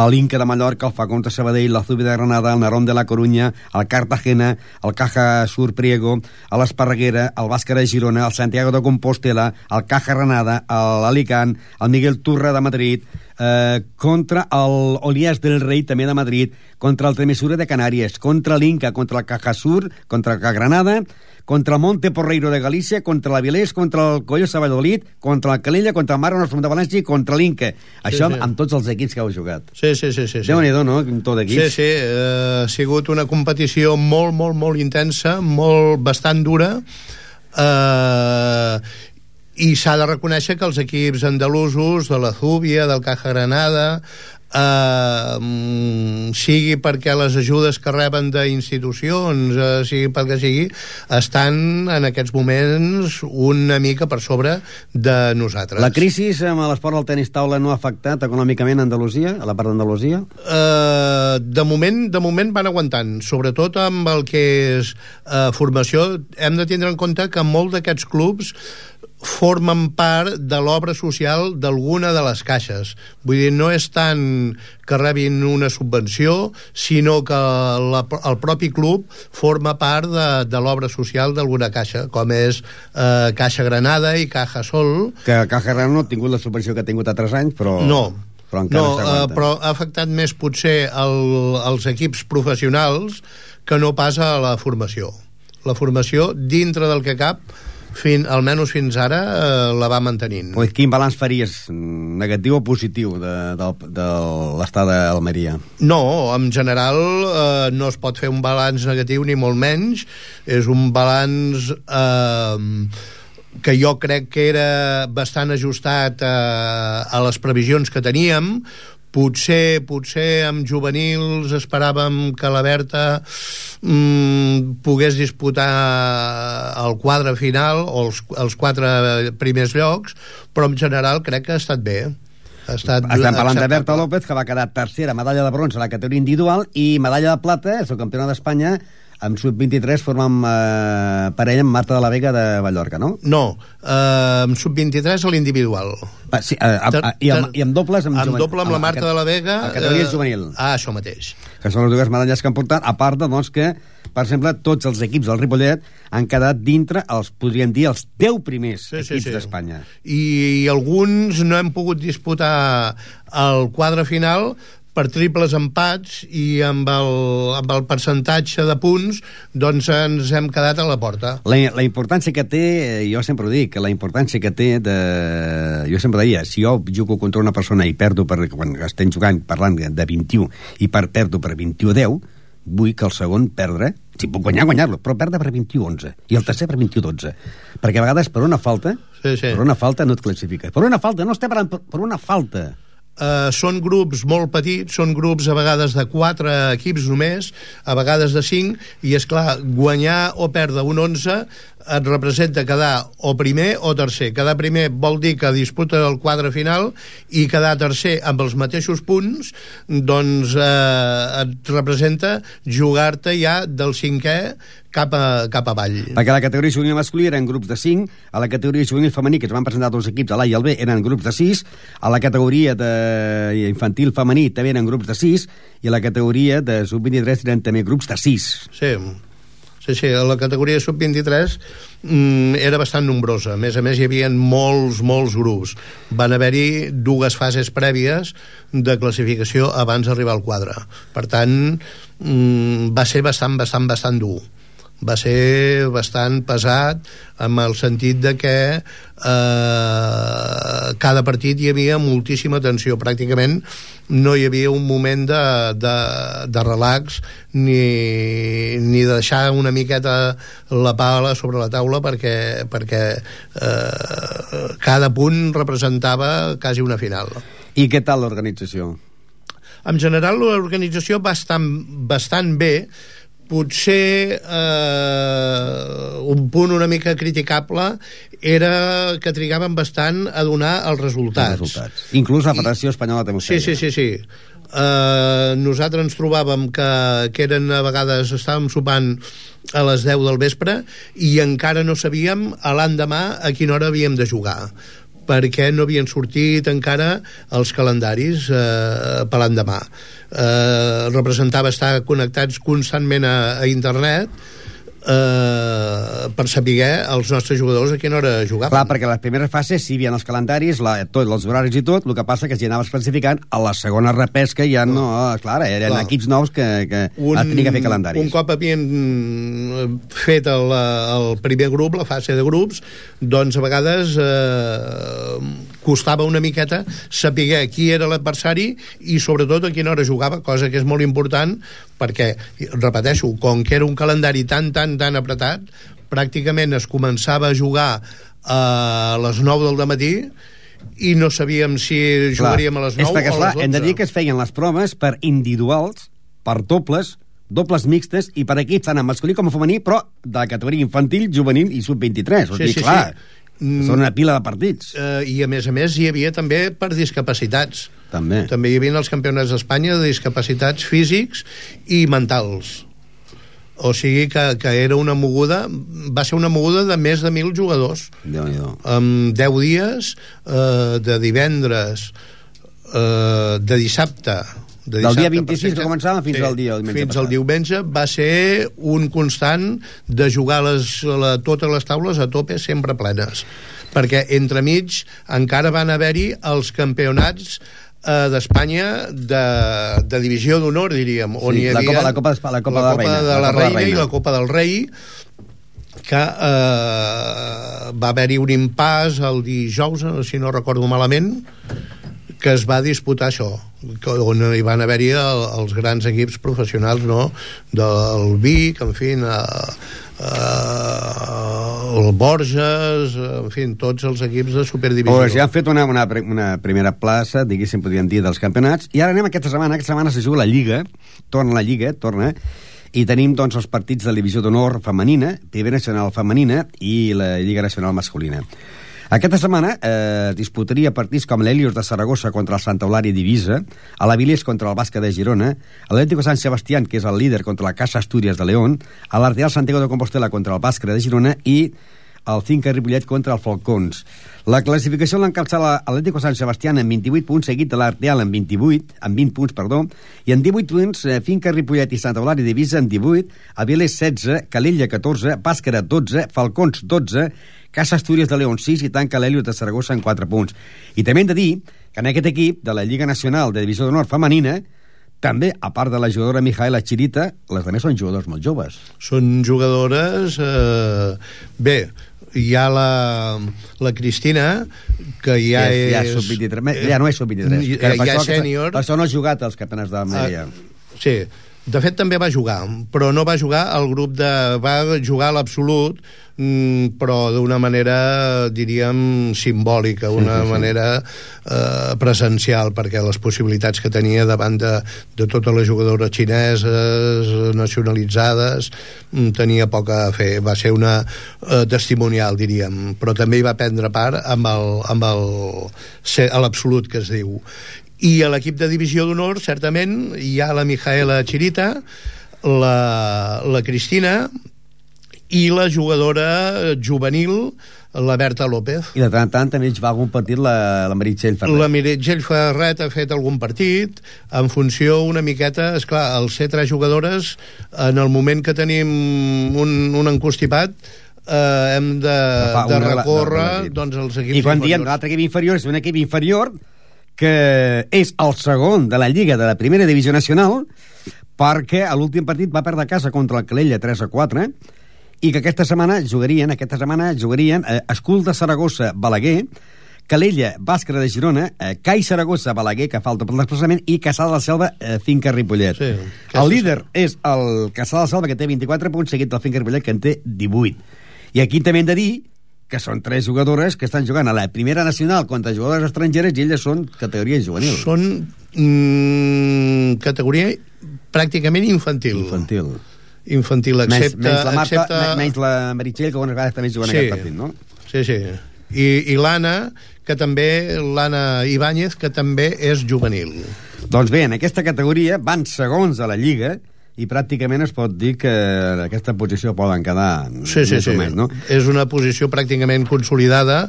l'Inca de Mallorca, el Facón de Sabadell, la Zubi de Granada, el Narón de la Corunya, el Cartagena, el Caja Sur Priego, l'Esparreguera, el Bàscara de Girona, el Santiago de Compostela, el Caja Granada, l'Alicant, el Miguel Turra de Madrid, eh, contra el Olias del Rei, també de Madrid, contra el Tremesura de Canàries, contra l'Inca, contra el Cajasur, contra el Granada, contra el Monte Porreiro de Galícia, contra la Vilés, contra el Collo Valladolid, contra la Calella, contra el Mar Nostrum de València i contra l'Inca. Això sí, sí. amb tots els equips que heu jugat. Sí, sí, sí. sí, sí. Déu-n'hi-do, no?, tot equips. Sí, sí, eh, ha sigut una competició molt, molt, molt intensa, molt, bastant dura, eh, i s'ha de reconèixer que els equips andalusos de la Zúbia, del Caja Granada eh, sigui perquè les ajudes que reben d'institucions eh, sigui pel que sigui estan en aquests moments una mica per sobre de nosaltres La crisi amb l'esport del tenis taula no ha afectat econòmicament a Andalusia, a la part d'Andalusia? Eh, de, moment, de moment van aguantant sobretot amb el que és eh, formació hem de tindre en compte que molt d'aquests clubs formen part de l'obra social d'alguna de les caixes. Vull dir, no és tant que rebin una subvenció, sinó que la, el propi club forma part de, de l'obra social d'alguna caixa, com és eh, Caixa Granada i Caja Sol. Que Caja Granada no ha tingut la subvenció que ha tingut altres anys, però... No, però, no, uh, però ha afectat més potser el, els equips professionals que no passa a la formació. La formació, dintre del que cap, fin, almenys fins ara eh, la va mantenint. Pues quin balanç faries, negatiu o positiu, de, de, de l'estat d'Almeria? No, en general eh, no es pot fer un balanç negatiu ni molt menys, és un balanç eh, que jo crec que era bastant ajustat a, eh, a les previsions que teníem, potser, potser amb juvenils esperàvem que la Berta mm, pogués disputar el quadre final o els, els quatre primers llocs, però en general crec que ha estat bé. Ha estat Estem parlant de Berta López, que va quedar tercera medalla de bronze a la categoria individual i medalla de plata, és el campionat d'Espanya, amb sub-23 formem eh, parella amb Marta de la Vega de Mallorca, no? No, eh, amb sub-23 a l'individual. Ah, sí, eh, a, a, i, amb, I amb dobles? Amb, amb doble amb la Marta a, de la Vega... A categoria eh, juvenil. Ah, això mateix. Que són les dues medalles que han portat, a part de, doncs, que, per exemple, tots els equips del Ripollet han quedat dintre, els podríem dir, els 10 primers sí, equips sí, sí. d'Espanya. I, I alguns no hem pogut disputar el quadre final per triples empats i amb el, amb el percentatge de punts doncs ens hem quedat a la porta. La, la importància que té, jo sempre ho dic, la importància que té de... Jo sempre deia, si jo jugo contra una persona i perdo per, quan estem jugant parlant de 21 i per perdo per 21-10, vull que el segon perdre, si puc guanyar, guanyar-lo, però perdre per 21-11 i el tercer per 21-12. Perquè a vegades per una falta, sí, sí. per una falta no et classifiques. Per una falta, no estem parlant per, per una falta eh, són grups molt petits, són grups a vegades de 4 equips només, a vegades de 5, i és clar, guanyar o perdre un 11 et representa quedar o primer o tercer. Quedar primer vol dir que disputa el quadre final i quedar tercer amb els mateixos punts doncs eh, et representa jugar-te ja del cinquè cap, a, cap avall. Perquè a la categoria juvenil masculí eren grups de 5, a la categoria juvenil femení, que es van presentar dos equips, a l'A i el B, eren grups de 6, a la categoria de infantil femení també eren grups de 6, i a la categoria de sub-23 eren també grups de 6. Sí, sí, sí, a la categoria sub-23 mm, era bastant nombrosa. A més a més, hi havia molts, molts grups. Van haver-hi dues fases prèvies de classificació abans d'arribar al quadre. Per tant, mm, va ser bastant, bastant, bastant dur va ser bastant pesat amb el sentit de que eh, cada partit hi havia moltíssima tensió. Pràcticament no hi havia un moment de, de, de relax ni, ni deixar una miqueta la pala sobre la taula perquè, perquè eh, cada punt representava quasi una final. I què tal l'organització? En general l'organització bastant, bastant bé potser eh, un punt una mica criticable era que trigaven bastant a donar els resultats. Els resultats. Inclús la Federació Espanyola també ho Sí, sí, sí, sí. Uh, nosaltres ens trobàvem que, que eren a vegades estàvem sopant a les 10 del vespre i encara no sabíem a l'endemà a quina hora havíem de jugar perquè no havien sortit encara els calendaris eh, per l'endemà. Eh, representava estar connectats constantment a, a internet eh, per saber els nostres jugadors a quina hora jugaven. Clar, perquè les primeres fases sí hi havia els calendaris, la, tot, els horaris i tot, el que passa que si anaves classificant, a la segona repesca ja no... Clar, eren clar. equips nous que, que un, tenia que fer calendaris. Un cop havien fet el, el primer grup, la fase de grups, doncs a vegades eh, costava una miqueta saber qui era l'adversari i sobretot a quina hora jugava, cosa que és molt important perquè, repeteixo, com que era un calendari tan, tan, tan apretat, pràcticament es començava a jugar a les 9 del matí i no sabíem si jugaríem clar, a les 9 és perquè, o a les 12. Hem de dir que es feien les proves per individuals, per dobles, dobles mixtes i per equips tant en masculí com en femení, però de la categoria infantil, juvenil i sub-23. O sigui, sí, clar, sí. Són una pila de partits. Uh, I, a més a més, hi havia també per discapacitats. També. També hi havia els campionats d'Espanya de discapacitats físics i mentals. O sigui que, que era una moguda, va ser una moguda de més de mil jugadors. déu nhi Amb 10 dies, eh, de divendres, eh, de dissabte, de del dia 26 que començava fins sí, al dia diumenge fins al diumenge va ser un constant de jugar les, la, totes les taules a tope sempre plenes. Perquè entremig encara van haver-hi els campionats eh, d'Espanya de, de divisió d'honor, diríem, on sí, hi havia la Copa, la Copa, la Copa, la Copa de, la, Reina, de la, la Reina, Reina i la Copa del Rei que eh, va haver-hi un impàs el dijous, si no recordo malament, que es va disputar això, on hi van haver-hi el, els grans equips professionals no? del Vic, en fi, a, a, el Borges, en fi, tots els equips de Superdivisió. Pues ja han fet una, una, una primera plaça, diguéssim, podríem dir, dels campionats, i ara anem aquesta setmana, aquesta setmana se juga la Lliga, torna la Lliga, torna, i tenim doncs, els partits de la divisió d'honor femenina, Primera Nacional femenina i la Lliga Nacional masculina. Aquesta setmana eh, disputaria partits com l'Helios de Saragossa contra el Santa Eulària Divisa, a la Vilés contra el Bàsquet de Girona, l'Atlético San Sebastián, que és el líder contra la Casa Astúries de León, a l'Arteal Santiago de Compostela contra el Bàsquet de Girona i el Finca Ripollet contra el Falcons. La classificació l'encalçava l'Atlético San Sebastián amb 28 punts, seguit de l'Arteal amb 28, amb 20 punts, perdó, i en 18 punts eh, Finca Ripollet i Santa Eulària Divisa en 18, Avilés 16, Calella 14, Bàscara 12, Falcons 12, Casa Astúries de León 6 i tanca l'Helios de Saragossa en 4 punts. I també hem de dir que en aquest equip de la Lliga Nacional de Divisió d'Honor Femenina també, a part de la jugadora Mijaela Chirita, les demés són jugadors molt joves. Són jugadores... Eh, bé, hi ha la, la Cristina, que ja és... Ja, és sub-23, ja no és sub-23. Ja, ja és sènior. Per això no ha jugat als campionats de Mèria. Ah, sí, de fet, també va jugar, però no va jugar al grup de... va jugar a l'absolut, mm, però d'una manera, diríem, simbòlica, una sí, sí, sí. manera eh, presencial, perquè les possibilitats que tenia davant de, de totes les jugadores xineses, nacionalitzades, mm, tenia poc a fer. Va ser una eh, testimonial, diríem, però també hi va prendre part amb el, amb el, a l'absolut que es diu i a l'equip de divisió d'honor, certament, hi ha la Mijaela Chirita, la, la Cristina, i la jugadora juvenil, la Berta López. I de tant en tant també hi va algun partit la, la Meritxell Ferrer. La Meritxell Ferret ha fet algun partit en funció una miqueta, és clar, al ser tres jugadores, en el moment que tenim un, un encostipat, eh, hem de, de recórrer de- de- doncs, els equips I quan diem inferiors. l'altre equip inferior, és un equip inferior que és el segon de la Lliga de la Primera Divisió Nacional perquè a l'últim partit va perdre casa contra el Calella 3 a 4 i que aquesta setmana jugarien, aquesta setmana jugarien eh, Escul de Saragossa, Balaguer, Calella, Bàscara de Girona, eh, Cai Saragossa, Balaguer, que falta per desplaçament, i Caçà de la Selva, eh, Finca Ripollet. Sí, el líder és el Caçà de la Selva, que té 24 punts, seguit del Finca Ripollet, que en té 18. I aquí també hem de dir que són tres jugadores que estan jugant a la primera nacional contra jugadores estrangeres i elles són categoria juvenil. Són mm, categoria pràcticament infantil. Infantil. Infantil, Menys, excepte... menys la Marta, excepte... menys la Meritxell, que algunes vegades també juguen sí. aquest partit, no? Sí, sí. I, i l'Anna, que també, l'Anna Ibáñez, que també és juvenil. Doncs bé, en aquesta categoria van segons a la Lliga i pràcticament es pot dir que en aquesta posició poden quedar Sí, sí, més sí. o menys, no? És una posició pràcticament consolidada,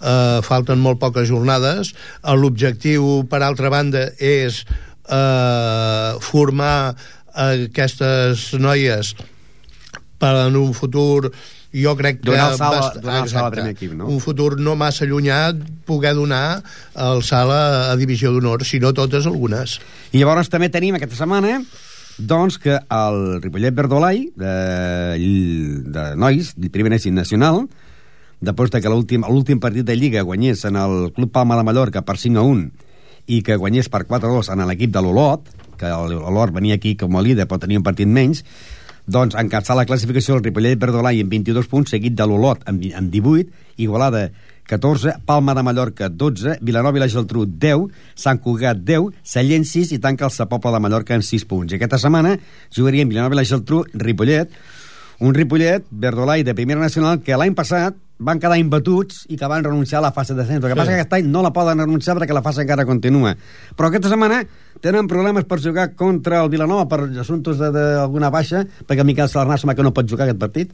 eh, falten molt poques jornades. Eh, L'objectiu, per altra banda, és eh, formar aquestes noies per en un futur jo crec que... Donar el salt bast- donar el salt al primer equip, no? Un futur no massa llunyà poder donar el salt a, a divisió d'honor, si no totes, algunes. I llavors també tenim aquesta setmana doncs que el Ripollet Verdolai de, de Nois, de primera nacional, després de que l'últim partit de Lliga guanyés en el Club Palma de Mallorca per 5 a 1 i que guanyés per 4 a 2 en l'equip de l'Olot, que l'Olot venia aquí com a líder però tenia un partit menys, doncs encapçar la classificació el Ripollet Verdolai amb 22 punts, seguit de l'Olot amb, amb 18, Igualada 14, Palma de Mallorca 12, Vilanova i la Geltrú 10, Sant Cugat 10, Sallent 6 i tanca el Sa Pobla de Mallorca amb 6 punts. I aquesta setmana jugarien Vilanova i la Geltrú, Ripollet, un Ripollet, Verdolai de Primera Nacional, que l'any passat van quedar imbatuts i que van renunciar a la fase de descens. El que Sí. passa que aquest any no la poden renunciar perquè la fase encara continua. Però aquesta setmana tenen problemes per jugar contra el Vilanova per assumptes de- d'alguna baixa, perquè el Miquel Salarnà sembla que no pot jugar aquest partit.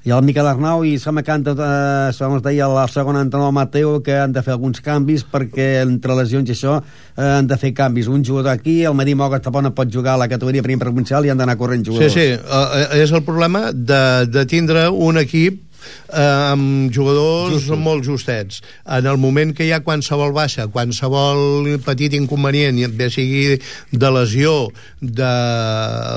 I el Miquel Arnau i sembla que de, eh, segons deia el segon entrenador Mateo que han de fer alguns canvis perquè entre lesions i això eh, han de fer canvis. Un jugador aquí, el Medi Moga tampoc no pot jugar a la categoria primera provincial i han d'anar corrent Sí, jugadors. sí, uh, és el problema de, de tindre un equip eh, amb jugadors Justos. molt justets. En el moment que hi ha qualsevol baixa, qualsevol petit inconvenient, bé sigui de lesió de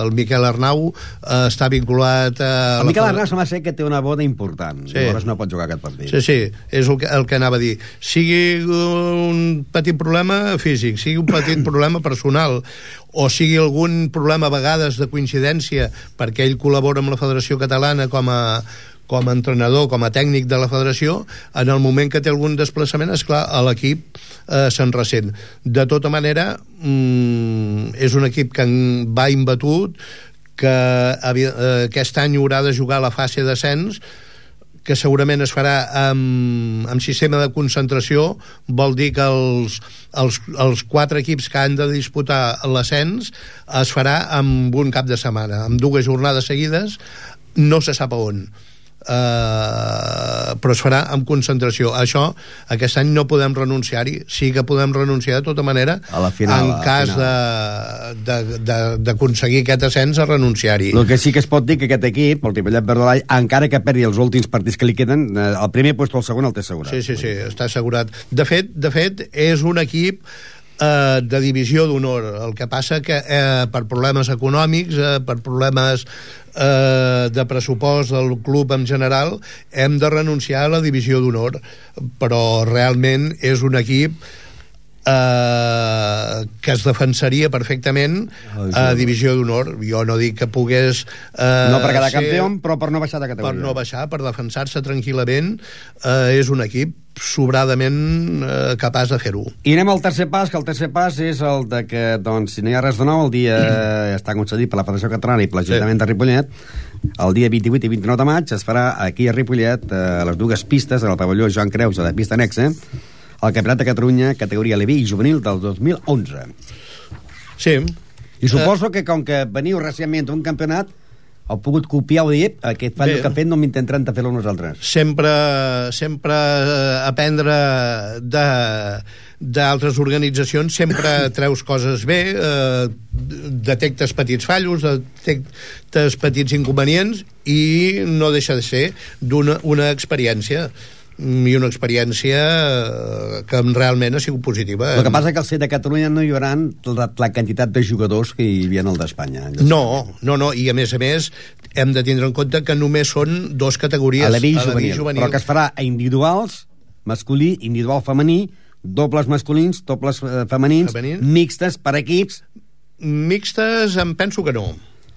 el Miquel Arnau, eh, està vinculat a... El Miquel Arnau sembla ser que té una boda important. Sí. Llavors no pot jugar aquest partit. Sí, sí, és el que, el que anava a dir. Sigui un petit problema físic, sigui un petit problema personal, o sigui algun problema a vegades de coincidència perquè ell col·labora amb la Federació Catalana com a, com a entrenador, com a tècnic de la federació, en el moment que té algun desplaçament, és clar, a l'equip eh, se'n ressent. De tota manera, mm, és un equip que va imbatut, que eh, aquest any haurà de jugar la fase d'ascens, que segurament es farà amb, amb sistema de concentració, vol dir que els, els, els quatre equips que han de disputar l'ascens es farà amb un cap de setmana, amb dues jornades seguides, no se sap a on. Uh, però es farà amb concentració. Això, aquest any no podem renunciar-hi. Sí que podem renunciar de tota manera A la final, en cas final. de- de- de- d'aconseguir aquest ascens a renunciar-hi. El que sí que es pot dir que aquest equip, el Ripollet Verdolai, encara que perdi els últims partits que li queden, eh, el primer lloc o el segon el té assegurat. Sí, sí, sí, està assegurat. De fet, de fet és un equip eh, de divisió d'honor. El que passa que eh, per problemes econòmics, eh, per problemes eh, de pressupost del club en general, hem de renunciar a la divisió d'honor. Però realment és un equip eh, que es defensaria perfectament a divisió d'honor. Jo no dic que pogués... Eh, No per quedar ser- campió, però per no baixar de per categoria. no baixar, per defensar-se tranquil·lament, eh, és un equip sobradament eh, capaç de fer-ho. I anem al tercer pas, que el tercer pas és el de que, doncs, si no hi ha res de nou, el dia està concedit per la Federació Catalana i per l'Ajuntament de Ripollet, el dia 28 i 29 de maig es farà aquí a Ripollet, eh, a les dues pistes, al pavelló Joan Creus, a la pista anexa, el Campionat de Catalunya, categoria LB i juvenil del 2011. Sí. I suposo que, com que veniu recentment d'un campionat, heu pogut copiar o dir, aquest fallo Bé. que ha fet no m'intentarem de fer-lo nosaltres. sempre, sempre eh, aprendre de d'altres organitzacions sempre treus coses bé eh, detectes petits fallos detectes petits inconvenients i no deixa de ser d'una una experiència i una experiència eh, que realment ha sigut positiva. El que passa que al set de Catalunya no hi haurà la, la quantitat de jugadors que hi havia al d'Espanya. No, no, no, i a més a més hem de tindre en compte que només són dos categories. Aleví i Aleví juvenil, juvenil, però que es farà a individuals, masculí, individual femení, dobles masculins, dobles eh, femenins, Femenins. mixtes per equips, Mixtes em penso que no.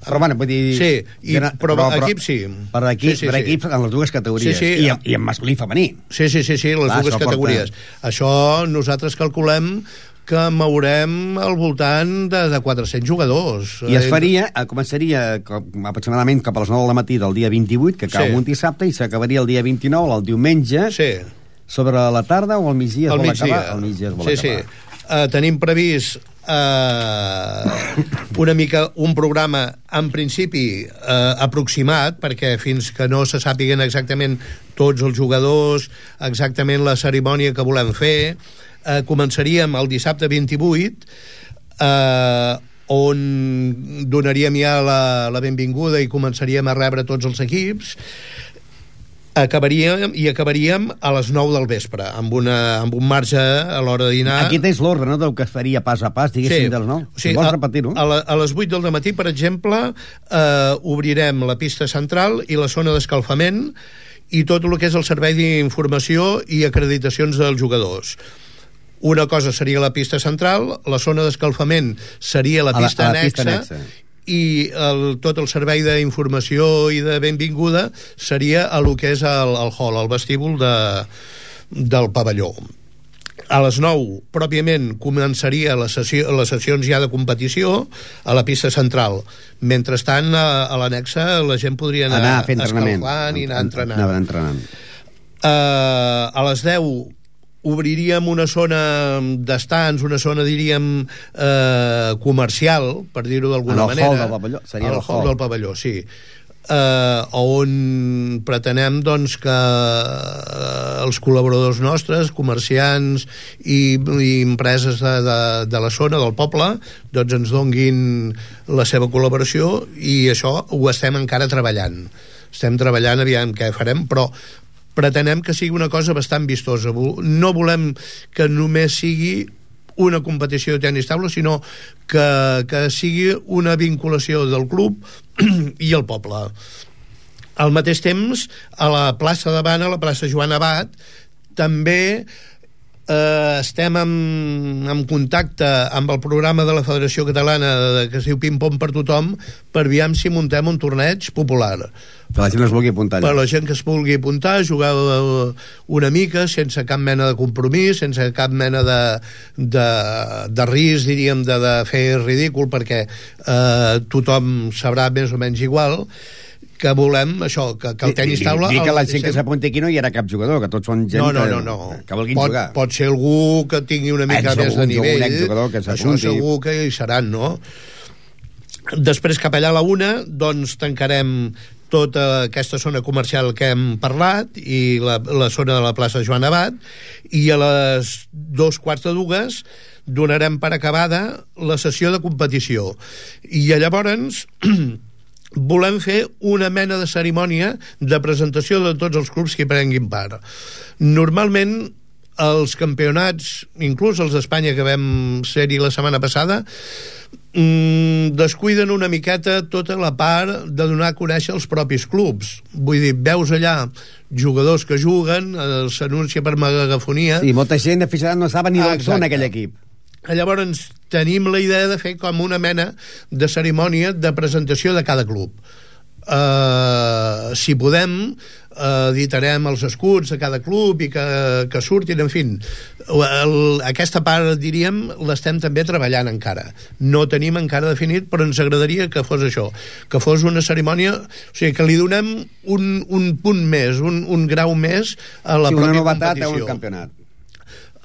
Però bueno, vull dir... Sí, i, gena- però, equips sí. Per, equip, sí, sí, per sí. equips en les dues categories. Sí, sí. I, en- I en masculí i femení. Sí, sí, sí, sí les Clar, dues això porta- categories. Això nosaltres calculem que mourem al voltant de, de 400 jugadors. I es Eh, faria, eh, començaria com, aproximadament cap a les 9 del matí del dia 28, que cau Sí. un dissabte, i s'acabaria el dia 29, el diumenge, Sí. sobre la tarda o al migdia es al migdia. acabar? Al migdia es vol sí, acabar. Sí, Uh, tenim previst uh, una mica un programa en principi uh, aproximat perquè fins que no se sàpiguen exactament tots els jugadors exactament la cerimònia que volem fer uh, començaríem el dissabte 28 uh, on donaríem ja la, la benvinguda i començaríem a rebre tots els equips acabaríem i acabaríem a les 9 del vespre amb, una, amb un marge a l'hora de dinar Aquí tens l'ordre, no?, del que es faria pas a pas, diguéssim, dels 9. Sí, si vols repetir-ho. a, la, a les 8 del matí, per exemple, eh, obrirem la pista central i la zona d'escalfament i tot el que és el servei d'informació i acreditacions dels jugadors. Una cosa seria la pista central, la zona d'escalfament seria la A la- pista, a la pista anexa, anexa. I el, tot el servei d'informació i de benvinguda seria a lo que és el, el hall, el vestíbul de, del pavelló. A les 9, pròpiament, començaria la sessió, les sessions ja de competició a la pista central. Mentrestant, a, a l'anexa, la gent podria anar, anar escalfant i anar entrenant. Anar entrenant. Uh, a les 10 obriríem una zona d'estants, una zona, diríem, eh, comercial, per dir-ho En d'alguna el manera. hall del pavelló, seria Al el hall hall. del pavelló, sí. Eh, on pretenem doncs, que eh, els col·laboradors nostres, comerciants i, i empreses de, de, de la zona, del poble, doncs ens donguin la seva col·laboració i això ho estem encara treballant. Estem treballant, aviam què farem, però pretenem que sigui una cosa bastant vistosa. No volem que només sigui una competició de tenis taula, sinó que, que sigui una vinculació del club i el poble. Al mateix temps, a la plaça davant, a la plaça Joan Abat, també eh, estem en, en contacte amb el programa de la Federació Catalana de, que es diu Pim Pom per tothom per aviam si muntem un torneig popular. Que la gent es vulgui apuntar per la gent que es vulgui apuntar, jugar eh, una mica, sense cap mena de compromís, sense cap mena de, de, de risc, diríem, de, de fer ridícul, perquè eh, tothom sabrà més o menys igual, que volem això, que, que el tenis taula... Dir que la gent que s'apunti aquí no hi haurà cap jugador, que tots són gent no, no, no, no. que vulguin pot, jugar. Pot ser algú que tingui una mica Ex- més de un- un nivell. exjugador que Això segur que hi seran, no? Després, cap allà a la una, doncs tancarem tota aquesta zona comercial que hem parlat i la, la zona de la plaça Joan Abat i a les dos quarts de dues donarem per acabada la sessió de competició i llavors volem fer una mena de cerimònia de presentació de tots els clubs que hi prenguin part. Normalment els campionats, inclús els d'Espanya que vam ser-hi la setmana passada, mm, descuiden una miqueta tota la part de donar a conèixer els propis clubs. Vull dir, veus allà jugadors que juguen, eh, s'anuncia per megafonia... Sí, molta gent aficionada no saben ni d'on són aquell equip. Llavors tenim la idea de fer com una mena de cerimònia de presentació de cada club. Uh, si podem uh, editarem els escuts de cada club i que, que surtin, en fi el, aquesta part, diríem l'estem també treballant encara no tenim encara definit, però ens agradaria que fos això, que fos una cerimònia o sigui, que li donem un, un punt més, un, un grau més a la sí, una pròpia novetat a competició un campionat.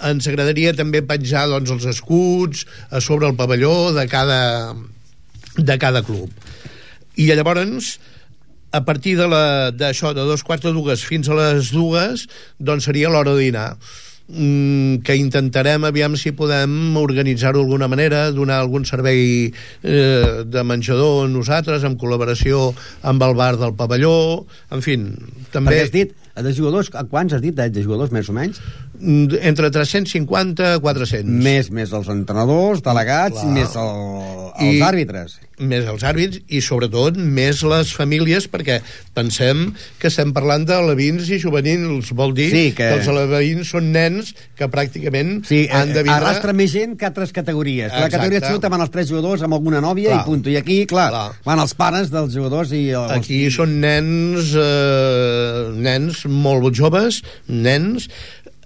Ens agradaria també penjar doncs, els escuts a sobre el pavelló de cada, de cada club. I llavors a partir de la- d'això, de, de dos quarts de dues fins a les dues, doncs seria l'hora de dinar mm, que intentarem aviam si podem organitzar-ho d'alguna manera, donar algun servei eh, de menjador nosaltres, en col·laboració amb el bar del pavelló, en fi, també... Perquè has dit, de jugadors, a quants has dit, eh, de jugadors més o menys? Mm, Entre 350 i 400. Més, més els entrenadors, delegats, Clar. més el, els I- àrbitres. més els àrbits i sobretot més les famílies perquè pensem que estem parlant de alevins i juvenils vol dir Sí, que... que- els alevins són nens que pràcticament Sí, han de vindre arrastra més gent que altres categories. La Exacte. categoria absoluta van els tres jugadors amb alguna nòvia Clar. i punt. I aquí, clar, Clar. van els pares dels jugadors i els... Aquí són nens, eh, nens molt joves, nens,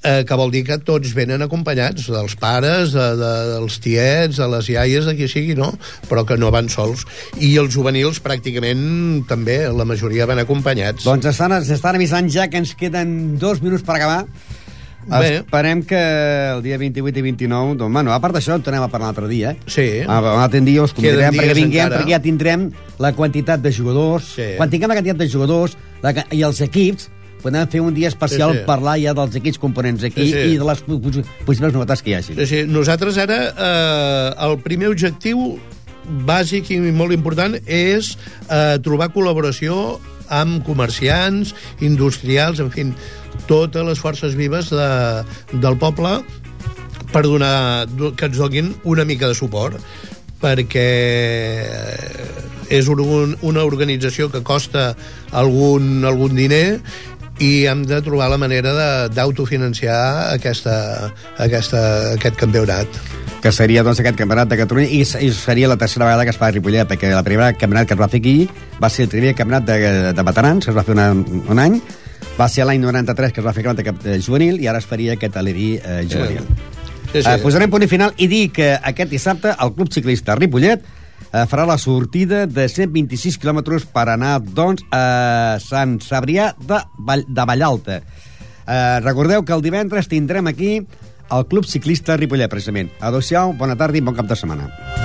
eh, que vol dir que tots venen acompanyats dels pares, de, de, dels tiets, de les iaies, de qui sigui, no? Però que no van sols. I els juvenils pràcticament també, la majoria van acompanyats. Doncs estan, s'estan avisant ja que ens queden dos minuts per acabar. Bé. Esperem que el dia 28 i 29, doncs, bueno, a part d'això, en tornem a parlar un altre dia, eh? Sí. Ah, un altre dia us convidarem perquè vinguem, encara. perquè ja tindrem la quantitat de jugadors. Sí. Quan tinguem la quantitat de jugadors la, i els equips, podem fer un dia especial Sí, sí. parlar ja dels equips components aquí Sí, sí. i de les possibles novetats que hi hagi. Sí, sí. Nosaltres ara, eh, el primer objectiu bàsic i molt important és eh, trobar col·laboració amb comerciants, industrials, en fi, totes les forces vives de, del poble per donar, do- que ens donin una mica de suport perquè és un, una organització que costa algun, algun diner i hem de trobar la manera de- d'autofinanciar aquesta, aquesta, aquest campionat. que seria doncs, aquest campionat de Catalunya i, i seria la tercera vegada que es fa a Ripollet perquè la primera campionat que es va fer aquí va ser el primer campionat de, de veterans que es va fer una, un any va ser l'any 93 que es va fer campionat de juvenil i ara es faria aquest alerí eh, juvenil Sí, sí. Eh, posarem punt i final i dir que aquest dissabte el Club Ciclista Ripollet farà la sortida de 126 quilòmetres per anar, doncs, a Sant Cebrià de, Vall, de Vallalta. Eh, recordeu que el divendres tindrem aquí el Club Ciclista Ripollet, precisament. Adéu-siau, bona tarda i bon cap de setmana.